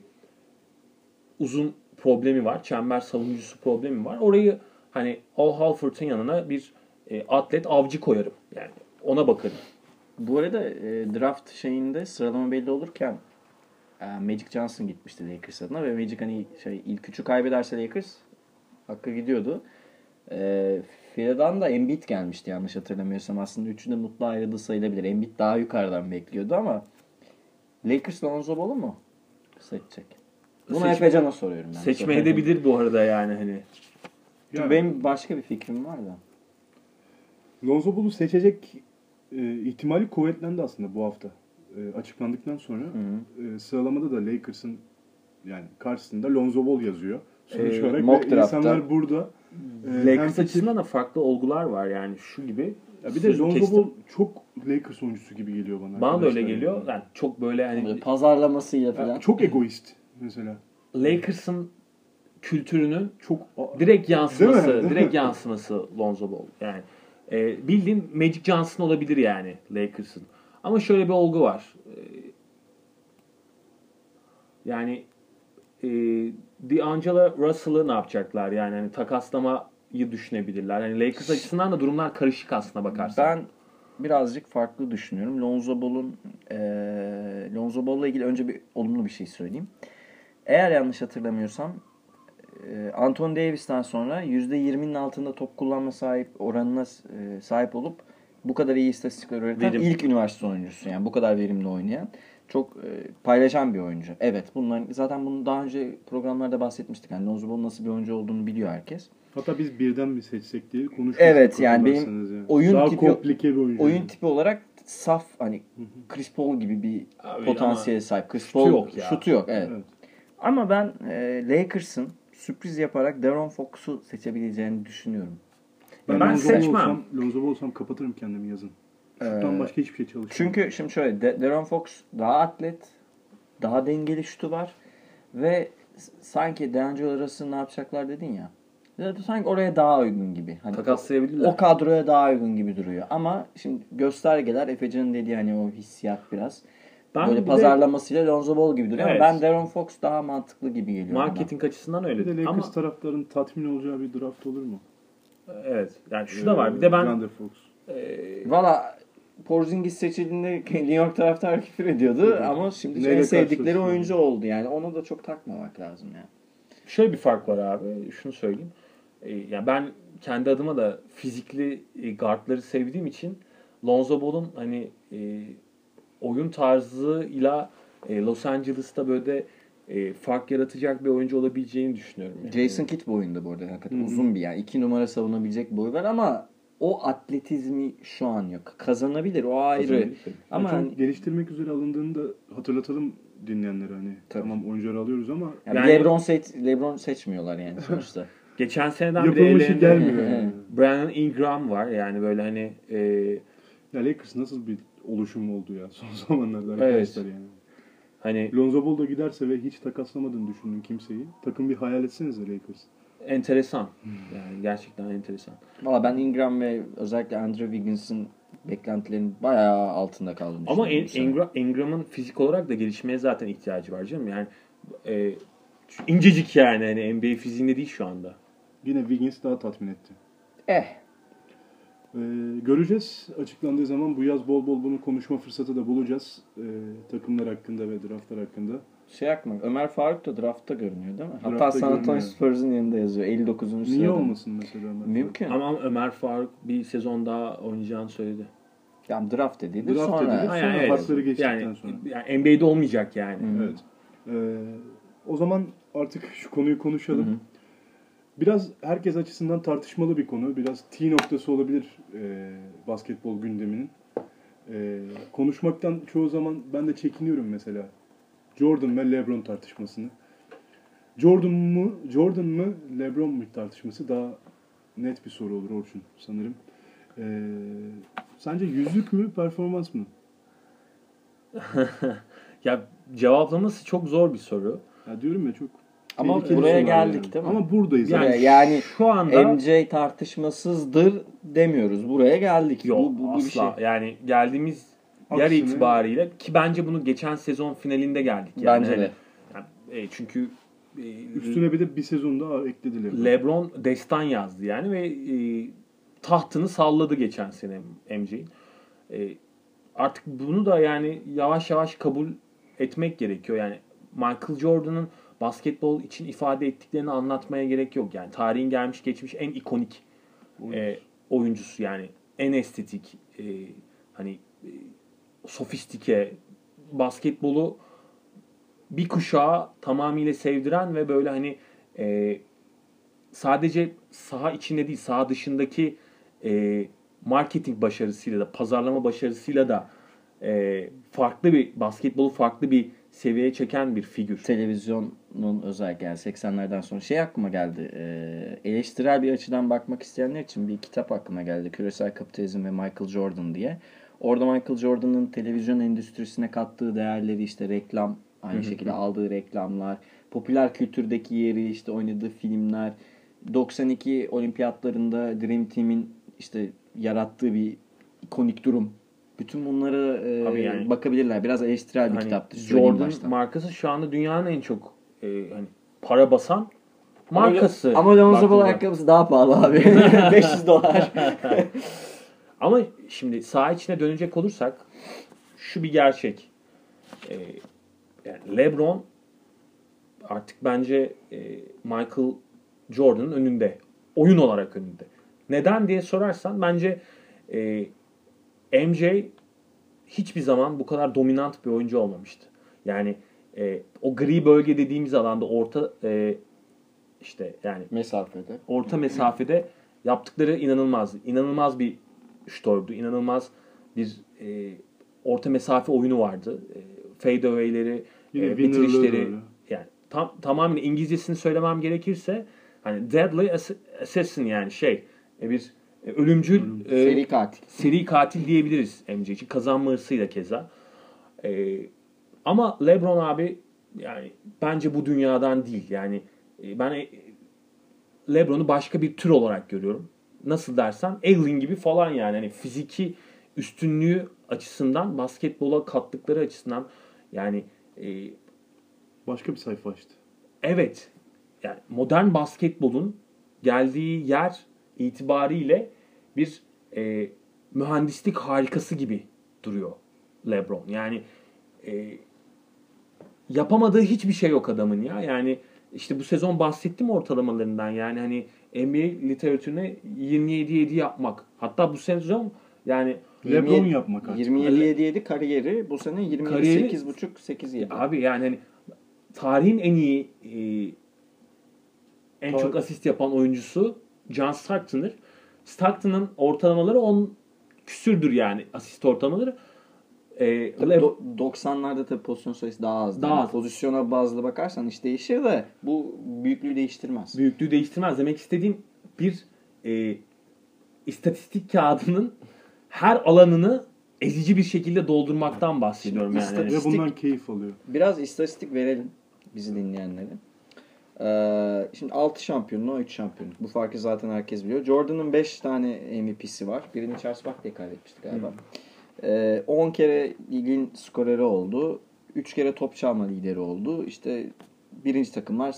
uzun problemi var. Çember savunucusu problemi var. Orayı hani Al Halford'un yanına bir e, atlet avcı koyarım. Yani ona bakarım. Bu arada e, draft şeyinde sıralama belli olurken e, Magic Johnson gitmişti Lakers adına ve Magic hani şey ilk üçü kaybederse Lakers hakkı gidiyordu. E, Philadelphia'dan da Embiid gelmişti yanlış hatırlamıyorsam. Aslında üçü de mutlu ayrıldı sayılabilir. Embiid daha yukarıdan bekliyordu ama Lakers Lonzo Ball'u mu seçecek? Bunu Seç- Efecan'a soruyorum ben. Seçme edebilir bu arada yani hani. Dur, Benim başka bir fikrim var da. Lonzo Ball'u seçecek e, ihtimali kuvvetlendi aslında bu hafta. E, açıklandıktan sonra e, sıralamada da Lakers'ın yani karşısında Lonzo Ball yazıyor. Sonuç E, olarak mock draft'ta. insanlar burada e, Lakers açısından da farklı olgular var yani şu gibi. ya bir de Lonzo kestim. Ball çok Lakers oyuncusu gibi geliyor bana. Bana da öyle geliyor. yani. Yani çok böyle hani Böyle pazarlamasıyla falan. çok egoist mesela. Lakers'ın kültürünün Çok direkt yansıması, Değil mi? direkt yansıması Lonzo Ball. Yani e, bildiğin Magic Johnson olabilir yani Lakers'ın. Ama şöyle bir olgu var. E, yani e, D'Angelo Russell'ı ne yapacaklar? Yani hani takaslamayı düşünebilirler. Yani Lakers açısından da durumlar karışık aslına bakarsan. Ben birazcık farklı düşünüyorum. Lonzo Ball'un eee Lonzo Ball'la ilgili önce bir olumlu bir şey söyleyeyim. Eğer yanlış hatırlamıyorsam eee Anthony Davis'ten sonra %20'nin altında top kullanma sahip oranına eee, sahip olup bu kadar iyi istatistikler üreten Verim. ilk üniversite oyuncusu. Yani bu kadar verimli oynayan. Çok eee, paylaşan bir oyuncu. Evet bunların zaten bunu daha önce programlarda bahsetmiştik. Yani Lonzo Ball'un nasıl bir oyuncu olduğunu biliyor herkes. Hatta biz birden mi seçsek diye konuşmuştuk. Evet, yani benim yani. oyun Daha tipi- komplike bir oyuncu. Oyun yani. tipi olarak saf hani Chris Paul gibi bir Abi potansiyele sahip. Chris şutu Paul yok ya. şutu yok evet. Evet. Ama ben e, Lakers'ın sürpriz yaparak Deron Fox'u seçebileceğini düşünüyorum. Ben, Ben Lonzo seçmem. olsam, Lonzo olsam kapatırım kendimi yazın. Şuttan Ee, başka hiçbir şey çalışmıyor. Çünkü şimdi şöyle De- Deron Fox daha atlet, daha dengeli şutu var ve sanki D'Angelo Russell ne yapacaklar dedin ya. Sanki oraya daha uygun gibi. Hani Takaslayabilirler. o kadroya daha uygun gibi duruyor. Ama şimdi göstergeler Efecan'ın dediği hani o hissiyat biraz. Ben Böyle bir de pazarlamasıyla Lonzo Ball gibi duruyor Evet. ama ben Darren Fox daha mantıklı gibi geliyor. bana. marketing açısından Bir öyle. de Lakers Ama taraftarın tatmin olacağı bir draft olur mu? Evet. Yani şu da var. Bir de ben e, Valla Porzingis seçildiğinde New York taraftarı küfür ediyordu hı. ama şimdi Neyle en sevdikleri oyuncu oldu. Yani onu da çok takmamak lazım yani. Şöyle bir fark var abi. Şunu söyleyeyim. Ee, yani ben kendi adıma da fizikli e, guardları sevdiğim için Lonzo Ball'un hani e, oyun tarzıyla e, Los Angeles'ta böyle de e, fark yaratacak bir oyuncu olabileceğini düşünüyorum. Yani. Jason Kidd boyunda bu arada hakikaten Hı hı. uzun bir yani. iki numara savunabilecek boyu var ama o atletizmi şu an yok. Kazanabilir o ayrı. Ama Ama hani- geliştirmek üzere alındığını da hatırlatalım dinleyenlere hani. Tabii. Tamam oyuncuları alıyoruz ama yani Yani- LeBron seç LeBron seçmiyorlar yani sonuçta. Geçen seneden beri yapılmışı ellerinde gelmiyor yani. Brandon Ingram var. Yani böyle hani e, Ya Lakers nasıl bir oluşum oldu ya son zamanlarda Evet. arkadaşlar yani. Hani Lonzo Ball da giderse ve hiç takaslamadığını düşündüğün kimseyi takım bir hayal etsenize Lakers. enteresan. Yani gerçekten enteresan. Valla ben Ingram ve özellikle Andrew Wiggins'in beklentilerinin bayağı altında kaldığını Ama. Ingram, Ingram'ın fizik olarak da gelişmeye zaten ihtiyacı var canım. Yani e, incecik yani hani NBA fiziğinde değil şu anda. Yine Wiggins daha tatmin etti. Eh. Ee, göreceğiz. Açıklandığı zaman bu yaz bol bol bunu konuşma fırsatı da bulacağız. Ee, takımlar hakkında ve draftlar hakkında. Şey aklıma Ömer Faruk da draftta görünüyor değil mi? Hatta Draftta San Antonio. Spurs'un yanında yazıyor. 59. sırada. Niye olmasın mesela? Ömer Mümkün. Ama Ömer Faruk bir sezon daha oynayacağını söyledi. Yani draft dediydi. Draft sonra dediydi. Sonra hakları geçtikten yani, sonra. yani NBA'de olmayacak yani. Hı. Evet. Ee, o zaman artık şu konuyu konuşalım. Hı hı. Biraz herkes açısından tartışmalı bir konu. Biraz T noktası olabilir e, basketbol gündeminin. E, konuşmaktan çoğu zaman ben de çekiniyorum mesela. Jordan ve LeBron tartışmasını. Jordan mu, Jordan mı, LeBron mu tartışması daha net bir soru olur Orçun sanırım. E, sence yüzlük mü, performans mı? Ya cevaplaması çok zor bir soru. Ya diyorum ya çok Ama tehlikeli buraya geldik yani. değil mi? Ama buradayız. Yani, Yani- yani şu anda MJ tartışmasızdır demiyoruz. Buraya geldik. yok bu, bu, bu bir şey. asla. Yani geldiğimiz yer Aksine- itibariyle ki bence bunu geçen sezon finalinde geldik. Yani. Bence de. yani, e, çünkü e, Üstüne bir de bir sezon daha eklediler. LeBron destan yazdı yani ve e, tahtını salladı geçen sene MJ'in. E, artık bunu da yani yavaş yavaş kabul etmek gerekiyor. Yani Michael Jordan'ın basketbol için ifade ettiklerini anlatmaya gerek yok. Yani tarihin gelmiş geçmiş en ikonik e, oyuncusu yani en estetik e, hani e, sofistike basketbolu bir kuşağı tamamıyla sevdiren ve böyle hani e, sadece saha içinde değil saha dışındaki e, marketing başarısıyla da pazarlama başarısıyla da e, farklı bir basketbolu farklı bir seviyeye çeken bir figür. televizyonun özellikle yani 80'lerden sonra şey aklıma geldi. Ee, eleştirel bir açıdan bakmak isteyenler için bir kitap aklıma geldi. Küresel Kapitalizm ve Michael Jordan diye. Orada Michael Jordan'ın televizyon endüstrisine kattığı değerleri işte reklam, aynı şekilde aldığı reklamlar, popüler kültürdeki yeri, işte oynadığı filmler, 92 olimpiyatlarında Dream Team'in işte yarattığı bir ikonik durum. Bütün bunlara e, Abi yani- bakabilirler. Biraz eleştirel bir Hani kitaptı. söyleyeyim Jordan baştan. markası şu anda dünyanın en çok e, hani para basan markası. Ama Lonzo ayakkabısı daha pahalı abi. 500 dolar. Ama şimdi saha içine dönecek olursak şu bir gerçek. Ee, yani LeBron artık bence e, Michael Jordan'ın önünde. Oyun olarak önünde. Neden diye sorarsan bence e, MJ hiçbir zaman bu kadar dominant bir oyuncu olmamıştı. Yani e, o gri bölge dediğimiz alanda orta e, işte yani Mesafede. orta mesafede yaptıkları inanılmazdı. İnanılmaz bir şutördü. İnanılmaz bir e, orta mesafe oyunu vardı. E, fade away'leri, e, winner'ları bitirişleri. Yani tam tamamen İngilizcesini söylemem gerekirse hani deadly ass- assassin yani şey e, bir e, ölümcül e, Seri katil. seri katil diyebiliriz MJ için. Kazanma hırsıyla keza. Ee, ama LeBron abi yani bence bu dünyadan değil. Yani e, ben e, LeBron'u başka bir tür olarak görüyorum. Nasıl dersen alien gibi falan yani. Hani fiziki üstünlüğü açısından, basketbola kattıkları açısından yani e, Başka bir sayfa açtı. evet yani modern basketbolun geldiği yer itibariyle bir e, mühendislik harikası gibi duruyor LeBron. Yani e, yapamadığı hiçbir şey yok adamın ya. Yani işte bu sezon bahsettim ortalamalarından. Yani hani NBA literatürüne 27-7 yapmak. Hatta bu sezon yani LeBron 27 yapmak artık. 27 7 7 kariyeri bu sene 27 Kariyeri- 8.5 8 7. abi yani hani tarihin en iyi e, en Tar- çok asist yapan oyuncusu John Stockton'dır. Stockton'ın ortalamaları 10 küsürdür yani asist ortalamaları. E, Tabii do- 90'larda tabii pozisyon sayısı daha az. Daha Yani az. Pozisyona bazlı bakarsan iş değişir de bu büyüklüğü değiştirmez. büyüklüğü değiştirmez. Demek istediğim bir e, istatistik kağıdının her alanını ezici bir şekilde doldurmaktan bahsediyorum yani. İstatistik- Ve bundan keyif alıyor. Biraz istatistik verelim bizi dinleyenlere. Ee, şimdi 6 şampiyonluğu 3 şampiyonluk. Bu farkı zaten herkes biliyor. Jordan'ın 5 tane MVP'si var. Birini Charles Barkley kaybetmişti galiba. Ee, 10 kere ligin skoreri oldu. 3 kere top çalma lideri oldu. İşte birinci takımlar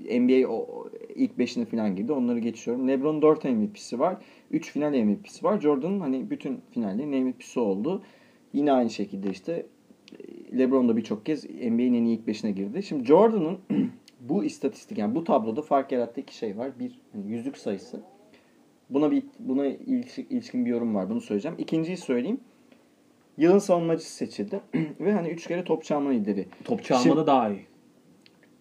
NBA o- ilk 5'ine falan girdi. Onları geçiyorum. LeBron 4 MVP'si var. 3 final MVP'si var. Jordan'ın hani bütün finallerin MVP'si oldu. Yine aynı şekilde işte LeBron da birçok kez NBA'nin en iyi ilk beşine girdi. Şimdi Jordan'ın bu istatistik yani bu tabloda fark yarattığı iki şey var. Bir hani yüzük sayısı. Buna bir buna ilişkin, bir yorum var. Bunu söyleyeceğim. İkinciyi söyleyeyim. Yılın savunmacısı seçildi. Ve hani üç kere top çalma lideri. Top çalmada daha iyi.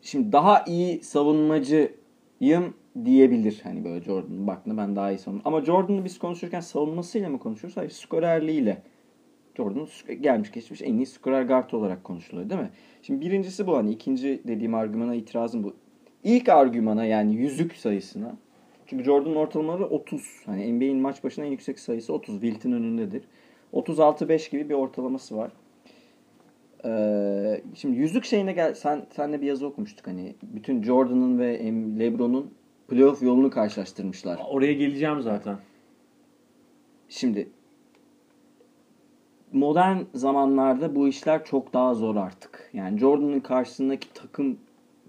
Şimdi daha iyi savunmacıyım diyebilir. Hani böyle Jordan'ın baktığında ben daha iyi savunma. Ama Jordan'ı biz konuşurken savunmasıyla mı konuşuyoruz? Hayır skorerliğiyle. Jordan gelmiş geçmiş en iyi skorer guard olarak konuşuluyor değil mi? Şimdi birincisi bu hani ikinci dediğim argümana itirazım bu. İlk argümana yani yüzük sayısına. Çünkü Jordan'ın ortalamaları 30. Hani NBA'in maç başına en yüksek sayısı 30. Wilt'in önündedir. 36-5 gibi bir ortalaması var. Ee, şimdi yüzük şeyine gel sen senle bir yazı okumuştuk hani bütün Jordan'ın ve LeBron'un playoff yolunu karşılaştırmışlar. Oraya geleceğim zaten. Şimdi modern zamanlarda bu işler çok daha zor artık. Yani Jordan'ın karşısındaki takım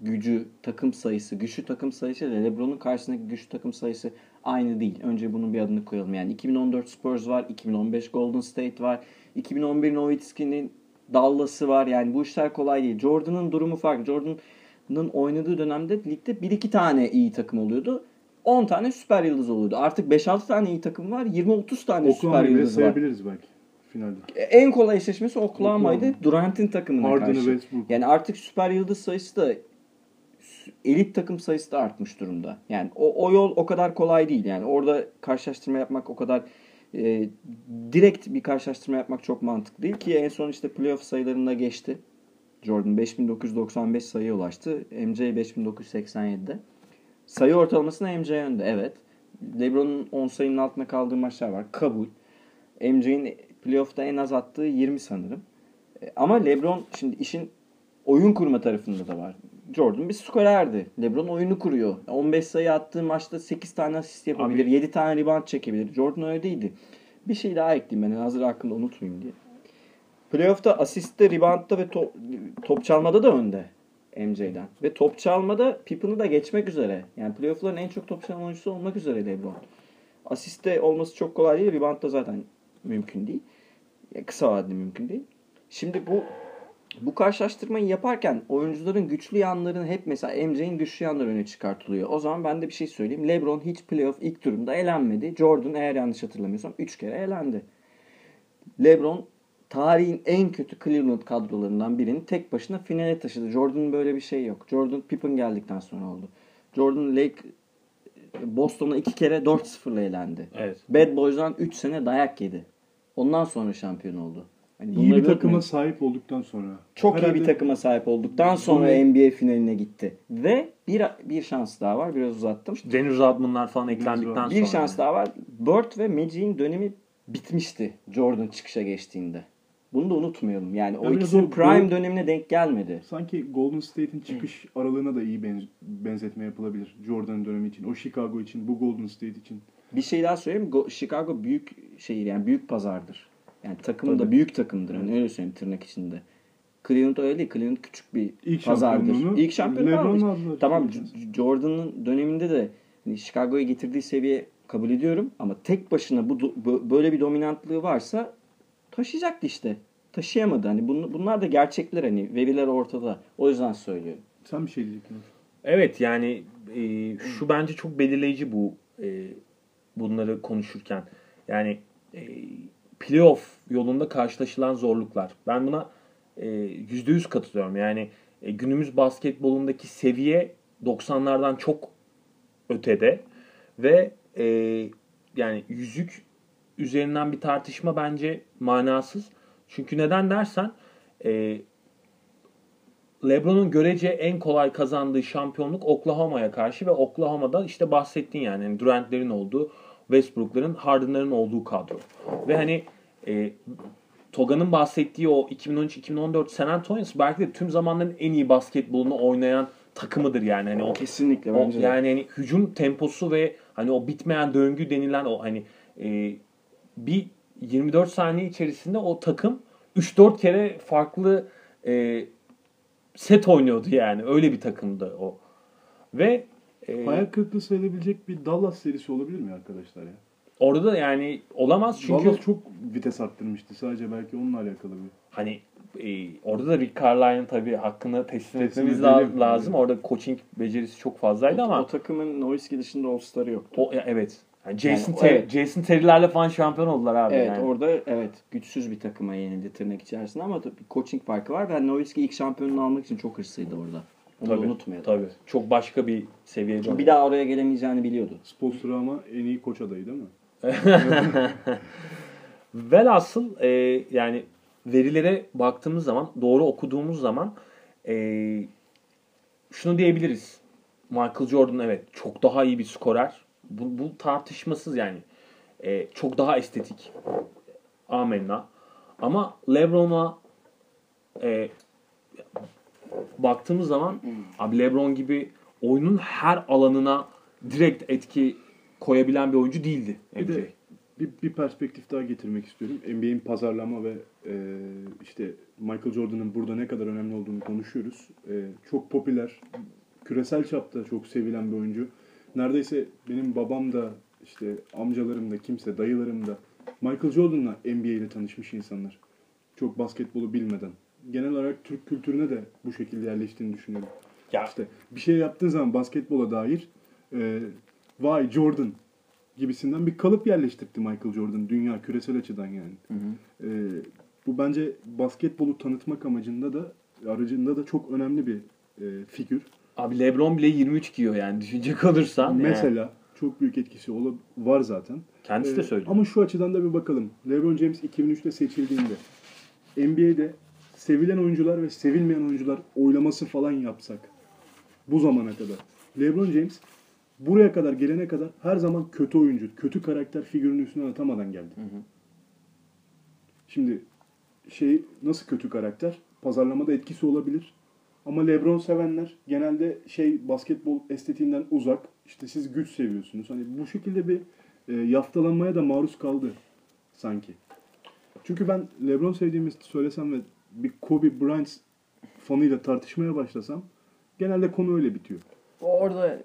gücü, takım sayısı, güçlü takım sayısı ile LeBron'un karşısındaki güçlü takım sayısı aynı değil. Önce bunun bir adını koyalım. Yani 2014 Spurs var, 2015 Golden State var, 2011 Nowitzki'nin Dallas'ı var. Yani bu işler kolay değil. Jordan'ın durumu farklı. Jordan'ın oynadığı dönemde ligde 1-2 tane iyi takım oluyordu. 10 tane süper yıldız oluyordu. Artık 5-6 tane iyi takım var. 20-30 tane süper Oklahoma'yı bile yıldız var. sayabiliriz belki finalde. En kolay eşleşmesi Oklahoma'ydı. Oklahoma. Durant'in takımına Harden'ı karşı. Westbrook. Yani artık süper yıldız sayısı da elit takım sayısı da artmış durumda. Yani o, o yol o kadar kolay değil. Yani orada karşılaştırma yapmak o kadar e, direkt bir karşılaştırma yapmak çok mantıklı değil ki en son işte playoff sayılarında geçti. Jordan 5995 sayıya ulaştı. MJ 5987'de. Sayı ortalamasında MJ önde evet. LeBron'un 10 sayının altında kaldığı maçlar var. Kabul. MJ'in playoff'ta en az attığı 20 sanırım. E, Ama LeBron şimdi işin oyun kurma tarafında da var. Jordan bir skorerdi. LeBron oyunu kuruyor. 15 sayı attığı maçta 8 tane asist yapabilir. Abi- 7 tane rebound çekebilir. Jordan öyle değildi. Bir şey daha ekleyeyim ben hazır aklımda unutmayayım diye. Playoff'ta asistte, reboundda ve top, top çalmada da önde MJ'den. Ve top çalmada Pippen'ı da geçmek üzere. Yani playoff'ların en çok top çalan oyuncusu olmak üzere LeBron. Asiste olması çok kolay değil. Reboundda zaten mümkün değil. Kısa vadede mümkün değil. Şimdi bu bu karşılaştırmayı yaparken oyuncuların güçlü yanlarını hep mesela MJ'in güçlü yanları öne çıkartılıyor. O zaman ben de bir şey söyleyeyim. LeBron hiç playoff ilk turunda elenmedi. Jordan eğer yanlış hatırlamıyorsam 3 kere elendi. LeBron tarihin en kötü Cleveland kadrolarından birini tek başına finale taşıdı. Jordan'ın böyle bir şey yok. Jordan Pippen geldikten sonra oldu. Jordan Lake Boston'a iki kere 4-0'la elendi. Evet. Bad Boys'dan 3 sene dayak yedi. Ondan sonra şampiyon oldu. Hani İyi bir takıma unutmayın. sahip olduktan sonra. çok iyi bir takıma sahip olduktan sonra Bunu- NBA finaline gitti. Ve bir bir şans daha var. Biraz uzattım. Dennis Rodman'lar falan eklendikten Bir sonra. şans daha var. Bird ve Magic'in dönemi bitmişti Jordan çıkışa geçtiğinde. Bunu da unutmayalım. Yani o Ya biraz ikisinin o prime gol- dönemine denk gelmedi. Sanki Golden State'in çıkış aralığına da iyi benz- benzetme yapılabilir. Jordan'ın dönemi için. O Chicago için, bu Golden State için. Bir şey daha söyleyeyim. Go- Chicago büyük şehir yani büyük pazardır. Yani takım da büyük takımdır. Hani öyle söyleyeyim tırnak içinde. Cleveland öyle değil. Cleveland küçük bir İlk pazardır. İlk aldı. aldılar. Tamam Jordan'ın döneminde de hani Chicago'ya getirdiği seviye kabul ediyorum ama tek başına bu böyle bir dominantlığı varsa taşıyacaktı işte. Taşıyamadı. Hani bun- bunlar da gerçekler hani veriler ortada. O yüzden söylüyorum. Sen bir şey diyecektin. Evet yani e, şu bence çok belirleyici bu e, bunları konuşurken. Yani e, playoff yolunda karşılaşılan zorluklar. Ben buna e, yüzde yüz katılıyorum. Yani e, günümüz basketbolundaki seviye 90'lardan çok ötede ve e, yani yüzük üzerinden bir tartışma bence manasız. Çünkü neden dersen e, LeBron'un görece en kolay kazandığı şampiyonluk Oklahoma'ya karşı ve Oklahoma'da işte bahsettin yani, yani Durant'lerin olduğu, Westbrook'ların, Harden'ların olduğu kadro. Ve hani e, Toga'nın bahsettiği o 2013-2014 San Antonio belki de tüm zamanların en iyi basketbolunu oynayan takımıdır yani. Hani o Kesinlikle o, bence de. yani hani hücum temposu ve hani o bitmeyen döngü denilen o hani e, bir 24 saniye içerisinde o takım 3-4 kere farklı e, set oynuyordu yani. Öyle bir takımdı o. Ve e, Hayal kırıklığı sayılabilecek bir Dallas serisi olabilir mi arkadaşlar ya? orada da yani olamaz çünkü Dallas çok vites arttırmıştı. Sadece belki onunla alakalı bir. hani e, orada da Rick Carlisle'ın tabii hakkını teslim, Teslim etmemiz edelim. la- lazım. Orada coaching becerisi çok fazlaydı o, ama o takımın Nowitzki dışında All-Star'ı yoktu. o ya evet. Yani Jason Yani, Ter- evet. Jason Terry'lerle falan şampiyon oldular abi. Evet yani. orada evet güçsüz bir takıma yenildi tırnak içerisinde ama tabii coaching farkı var. Ben Nowitzki ilk şampiyonluğu almak için çok hırslıydı orada. Onu Tabii, unutmayalım. Tabii. Çok başka bir seviyede. Çünkü bir daha oraya gelemeyeceğini biliyordu. Spolstra ama en iyi koç adayı değil mi? Velhasıl e, yani verilere baktığımız zaman, doğru okuduğumuz zaman e, şunu diyebiliriz. Michael Jordan evet çok daha iyi bir skorer. Bu, bu tartışmasız yani. E, çok daha estetik. Amenna. Ama LeBron'a e, baktığımız zaman abi LeBron gibi oyunun her alanına direkt etki koyabilen bir oyuncu değildi. Bir MJ. de bir, bir perspektif daha getirmek istiyorum. NBA'in pazarlama ve e, işte Michael Jordan'ın burada ne kadar önemli olduğunu konuşuyoruz. E, çok popüler, küresel çapta çok sevilen bir oyuncu. Neredeyse benim babam da işte amcalarım da kimse, dayılarım da Michael Jordan'la NBA ile tanışmış insanlar. Çok basketbolu bilmeden. Genel olarak Türk kültürüne de bu şekilde yerleştiğini düşünüyorum. Ya İşte bir şey yaptığın zaman basketbola dair e, vay Jordan gibisinden bir kalıp yerleştirdi Michael Jordan dünya küresel açıdan yani. E, bu bence basketbolu tanıtmak amacında da aracında da çok önemli bir e, figür. Abi LeBron bile 23 giyiyor yani düşünecek olursan. yani. Mesela çok büyük etkisi ola- var zaten. Kendisi de Ee, söylüyor. Ama şu açıdan da bir bakalım. LeBron James 2003'te seçildiğinde NBA'de sevilen oyuncular ve sevilmeyen oyuncular oylaması falan yapsak bu zamana kadar. LeBron James buraya kadar gelene kadar her zaman kötü oyuncu, kötü karakter figürünün üstüne atamadan geldi. Şimdi şey nasıl kötü karakter? Pazarlamada etkisi olabilir. Ama LeBron sevenler genelde şey basketbol estetiğinden uzak. İşte siz güç seviyorsunuz. Hani bu şekilde bir e, yaftalanmaya da maruz kaldı sanki. Çünkü ben LeBron sevdiğimi söylesem ve bir Kobe Bryant fanıyla tartışmaya başlasam genelde konu öyle bitiyor. Orada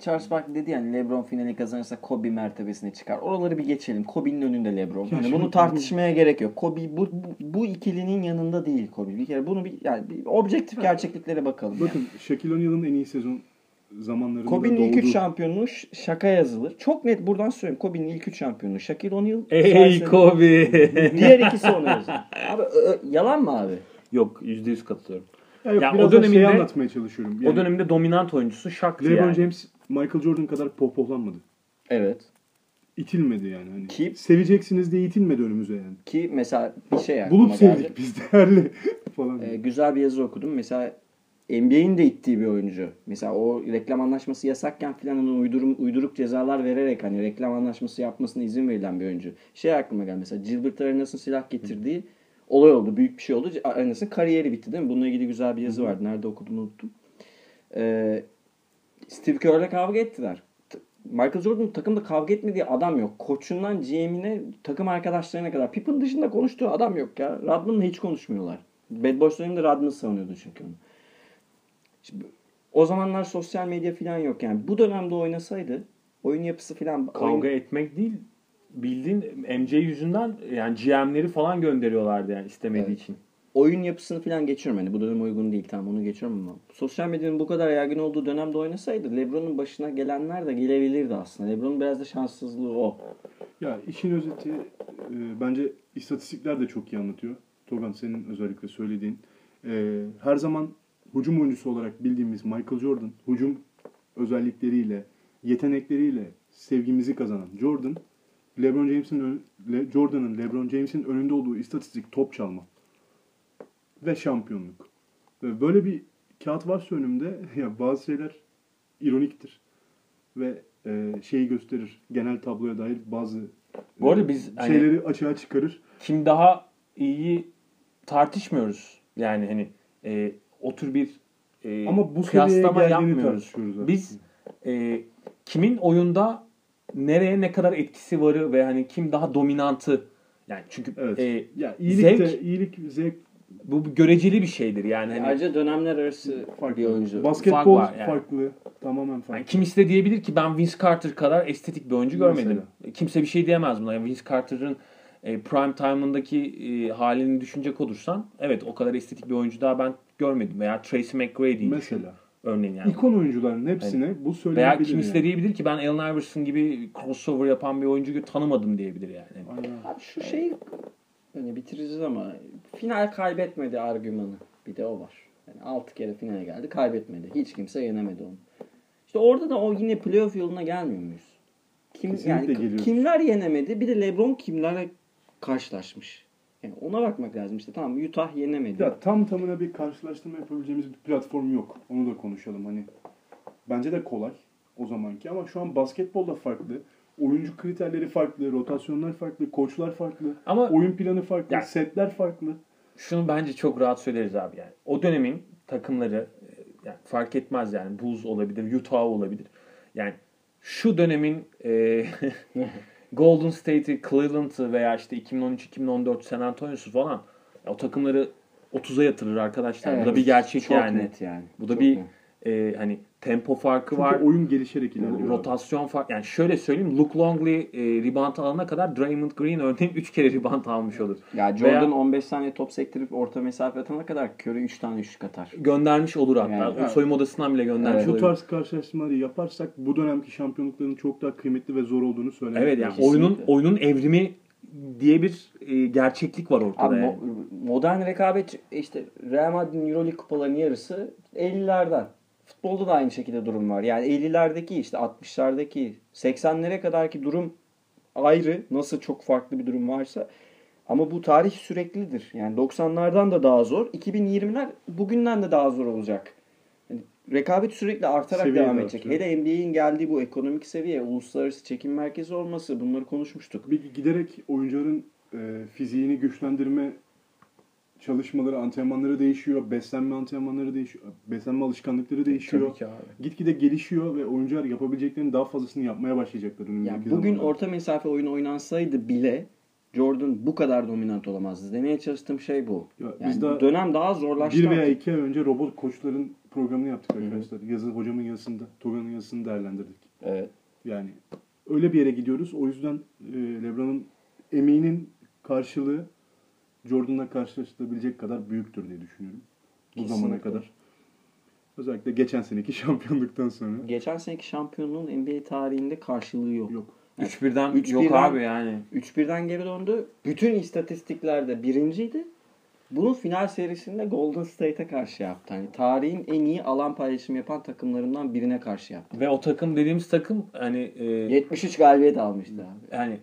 Charles Barkley dedi yani LeBron finali kazanırsa Kobe mertebesine çıkar. Oraları bir geçelim. Kobe'nin önünde LeBron. Şimdi bunu bu- tartışmaya gerek yok. Kobe bu, bu, bu ikilinin yanında değil Kobe. Bir kere bunu bir yani bir objektif gerçekliklere bakalım. yani. Bakın Shaquille O'Neal'ın en iyi sezon zamanlarında Kobe'nin ilk doğdu. 3 şampiyonluğu şaka yazılır. Çok net buradan söyleyeyim. Kobe'nin ilk 3 şampiyonluğu Shaquille O'Neal. Ey Charles- Kobe. Diğer ikisi ona yazılır. Abi yalan mı abi? Yok %100 katılıyorum. Ya yok, Ya biraz o da şeyi döneminde- anlatmaya çalışıyorum. Yani o döneminde dominant oyuncusu Shaq'tı LeBron yani. James Michael Jordan kadar pohpohlanmadı. Evet. İtilmedi yani. Hani Ki- seveceksiniz diye itilmedi önümüze yani. Ki mesela bir şey aklıma Bulup geldi. sevdik biz değerli falan. Ee, güzel bir yazı okudum. Mesela NBA'in de ittiği bir oyuncu. Mesela o reklam anlaşması yasakken filan ona uydurum, uyduruk cezalar vererek hani reklam anlaşması yapmasına izin verilen bir oyuncu. Şey aklıma geldi mesela Gilbert Arenas'ın silah getirdiği olay oldu. Büyük bir şey oldu. Arenas'ın kariyeri bitti değil mi? Bununla ilgili güzel bir yazı vardı. Nerede okudum unuttum. Ee, Steve Kerr'le kavga ettiler. Michael Jordan takımda kavga etmediği adam yok. Koçundan GM'ine takım arkadaşlarına kadar. Pippen dışında konuştuğu adam yok ya. Rodman'la hiç konuşmuyorlar. Bad Boys döneminde Rodman savunuyordu çünkü onu. Şimdi, o zamanlar sosyal medya falan yok yani. Bu dönemde oynasaydı oyun yapısı falan Kavga oyun- etmek değil bildiğin MJ yüzünden yani GM'leri falan gönderiyorlardı yani istemediği Evet. için. oyun yapısını falan geçiyorum. Hani bu dönem uygun değil tamam onu geçiyorum ama sosyal medyanın bu kadar yaygın olduğu dönemde oynasaydı LeBron'un başına gelenler de gelebilirdi aslında. LeBron'un biraz da şanssızlığı o. Ya işin özeti e, bence istatistikler de çok iyi anlatıyor. Togan senin özellikle söylediğin. E, her zaman hücum oyuncusu olarak bildiğimiz Michael Jordan hücum özellikleriyle, yetenekleriyle sevgimizi kazanan Jordan, LeBron James'in Jordan'ın LeBron James'in önünde olduğu istatistik top çalma ve şampiyonluk. Ve böyle bir kağıt varsa önümde ya bazı şeyler ironiktir ve e, şeyi gösterir. Genel tabloya dair bazı Bu arada e, biz hani- şeyleri açığa çıkarır. Kim daha iyi tartışmıyoruz. Yani hani e, o tür bir e, Ama bu kıyaslama yapmıyoruz. Biz e, kimin oyunda nereye ne kadar etkisi varı ve hani kim daha dominantı yani çünkü evet. e, ya iyilik zevk- de iyilik zevk bu göreceli bir şeydir yani hani Ayrıca dönemler arası farklı. bir oyuncu. Basketbol Fark var yani. farklı. Tamamen farklı. Yani kimisi de diyebilir ki ben Vince Carter kadar estetik bir oyuncu görmedim. Mesela. Kimse bir şey diyemez buna. Yani Vince Carter'ın e, prime time'ındaki e, halini düşünecek olursan evet o kadar estetik bir oyuncu daha ben görmedim. Veya Tracy McGrady'yi düşün Mesela. örneğin yani. İkon oyuncuların hepsine bu Veya söylenebilir. kimisi de yani. diyebilir ki ben Allen Iverson gibi crossover yapan bir oyuncuyu tanımadım diyebilir yani. Aynen. Abi şu şeyi hani bitireceğiz ama final kaybetmedi argümanı. Bir de o var. Yani 6 kere finale geldi kaybetmedi. Hiç kimse yenemedi onu. İşte orada da o yine playoff yoluna gelmiyor muyuz? Kim, Kesinlikle yani geliyoruz. kimler yenemedi? Bir de LeBron kimlerle karşılaşmış. Yani ona bakmak lazım işte. Tamam Utah yenemedi. Ya tam tamına bir karşılaştırma yapabileceğimiz bir platform yok. Onu da konuşalım hani. Bence de kolay o zamanki ama şu an basketbolda farklı. Oyuncu kriterleri farklı, rotasyonlar farklı, koçlar farklı, Ama oyun planı farklı, Ya- setler farklı. şunu bence çok rahat söyleriz abi yani. O dönemin takımları e, yani fark etmez yani Bulls olabilir, Utah olabilir. Yani şu dönemin e, Golden State'i, Cleveland'ı veya işte 2013-2014 San Antonio'su falan o takımları 30'a yatırır arkadaşlar. Bu da Evet, bir gerçek çok yani. net yani. Bu da Çok bir net. E, hani tempo farkı Çünkü var. oyun gelişerek ilerliyor. Rotasyon fark yani şöyle söyleyeyim Luke Longley e, rebound alana kadar Draymond Green örneğin 3 kere rebound almış olur. Ya Jordan Veya- 15 saniye top sektirip orta mesafe atana kadar Curry 3 tane üçlük atar. Göndermiş olur hatta. Yani- O soyunma odasından bile göndermiş Evet. Bu olur. tarz karşılaştırmaları yaparsak bu dönemki şampiyonlukların çok daha kıymetli ve zor olduğunu söylemek Evet yani lazım. oyunun Kesinlikle. oyunun evrimi diye bir e, gerçeklik var ortada Abi yani. mo- modern rekabet işte Real Madrid'in Euroleague kupalarının yarısı 50'lerden. Futbolda da aynı şekilde durum var. Yani 50'lerdeki işte 60'lardaki 80'lere kadarki durum ayrı. Nasıl çok farklı bir durum varsa. Ama bu tarih süreklidir. Yani 90'lardan da daha zor. 2020'ler bugünden de daha zor olacak. Yani rekabet sürekli artarak Seviye devam de edecek. artıyor. Hele NBA'in geldiği bu ekonomik seviye, uluslararası çekim merkezi olması bunları konuşmuştuk. bir giderek oyuncuların e, fiziğini güçlendirme çalışmaları, antrenmanları değişiyor, beslenme antrenmanları değişiyor, beslenme alışkanlıkları değişiyor. Tabii ki abi. Gitgide gelişiyor ve oyuncular yapabileceklerinin daha fazlasını yapmaya başlayacaklar Yani bugün zamanlarda. orta mesafe oyun oynansaydı bile Jordan bu kadar dominant olamazdı. Demeye çalıştığım şey bu. Ya Yani biz daha dönem daha zorlaştı. bir veya artık. iki ay önce robot koçların programını yaptık arkadaşlar. Yazı hocamın yazısında, Toga'nın yazısını değerlendirdik. Evet. Yani öyle bir yere gidiyoruz. O yüzden e, LeBron'un emeğinin karşılığı Jordan'la karşılaşılabilecek kadar büyüktür diye düşünüyorum. Bu zamana kadar. Özellikle geçen seneki şampiyonluktan sonra. Geçen seneki şampiyonluğun NBA tarihinde karşılığı yok. Yok. 3-1'den Üç yok birden- abi yani. 3-1'den geri döndü. Bütün istatistiklerde birinciydi. Bunu final serisinde Golden State'e karşı yaptı. Hani tarihin en iyi alan paylaşımı yapan takımlarından birine karşı yaptı. Ve o takım dediğimiz takım hani e, 73 galibiyet almıştı abi. yani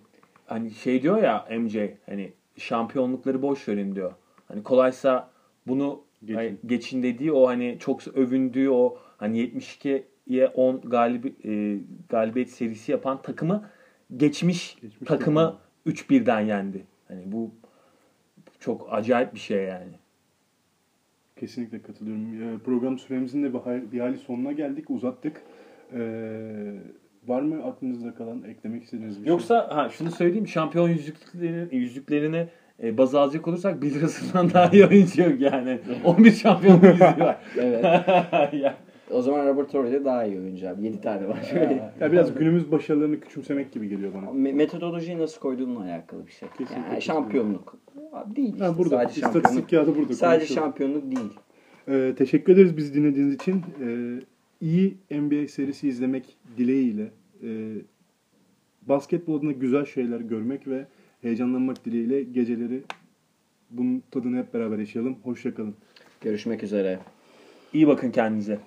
hani şey diyor ya MJ hani şampiyonlukları boş verin diyor. Hani kolaysa bunu Geçin. hani geçin dediği o hani çok övündüğü o hani 72'ye 10 galibi, e, galibiyet serisi yapan takımı geçmiş, Geçmiş takımı 3-1'den yendi. Hani bu çok acayip bir şey yani. Kesinlikle katılıyorum. Ee, Program süremizin de bir hali sonuna geldik. Uzattık. Ee, Var mı aklınızda kalan eklemek istediğiniz bir şey? Yoksa ha şunu söyleyeyim şampiyon yüzüklerini, yüzüklerini e, baz alacak olursak Bill Russell'dan daha iyi oyuncu yok yani. 11 şampiyon yüzüğü var. Evet. Ya. O zaman Robert Torrey de daha iyi oyuncu abi. 7 tane var. Ya biraz günümüz başarılarını küçümsemek gibi geliyor bana. Me- metodolojiyi nasıl koyduğunla alakalı bir şey. Kesinlikle. Yani şampiyonluk. Abi değil. Ha, işte. burada Sadece şampiyonluk. istatistik kağıdı burada. Sadece konuşuyoruz. şampiyonluk değil. Ee, teşekkür ederiz bizi dinlediğiniz için. Ee, iyi NBA serisi izlemek dileğiyle e, basketbol adına güzel şeyler görmek ve heyecanlanmak dileğiyle geceleri bunun tadını hep beraber yaşayalım. Hoşçakalın. Görüşmek üzere. İyi bakın kendinize.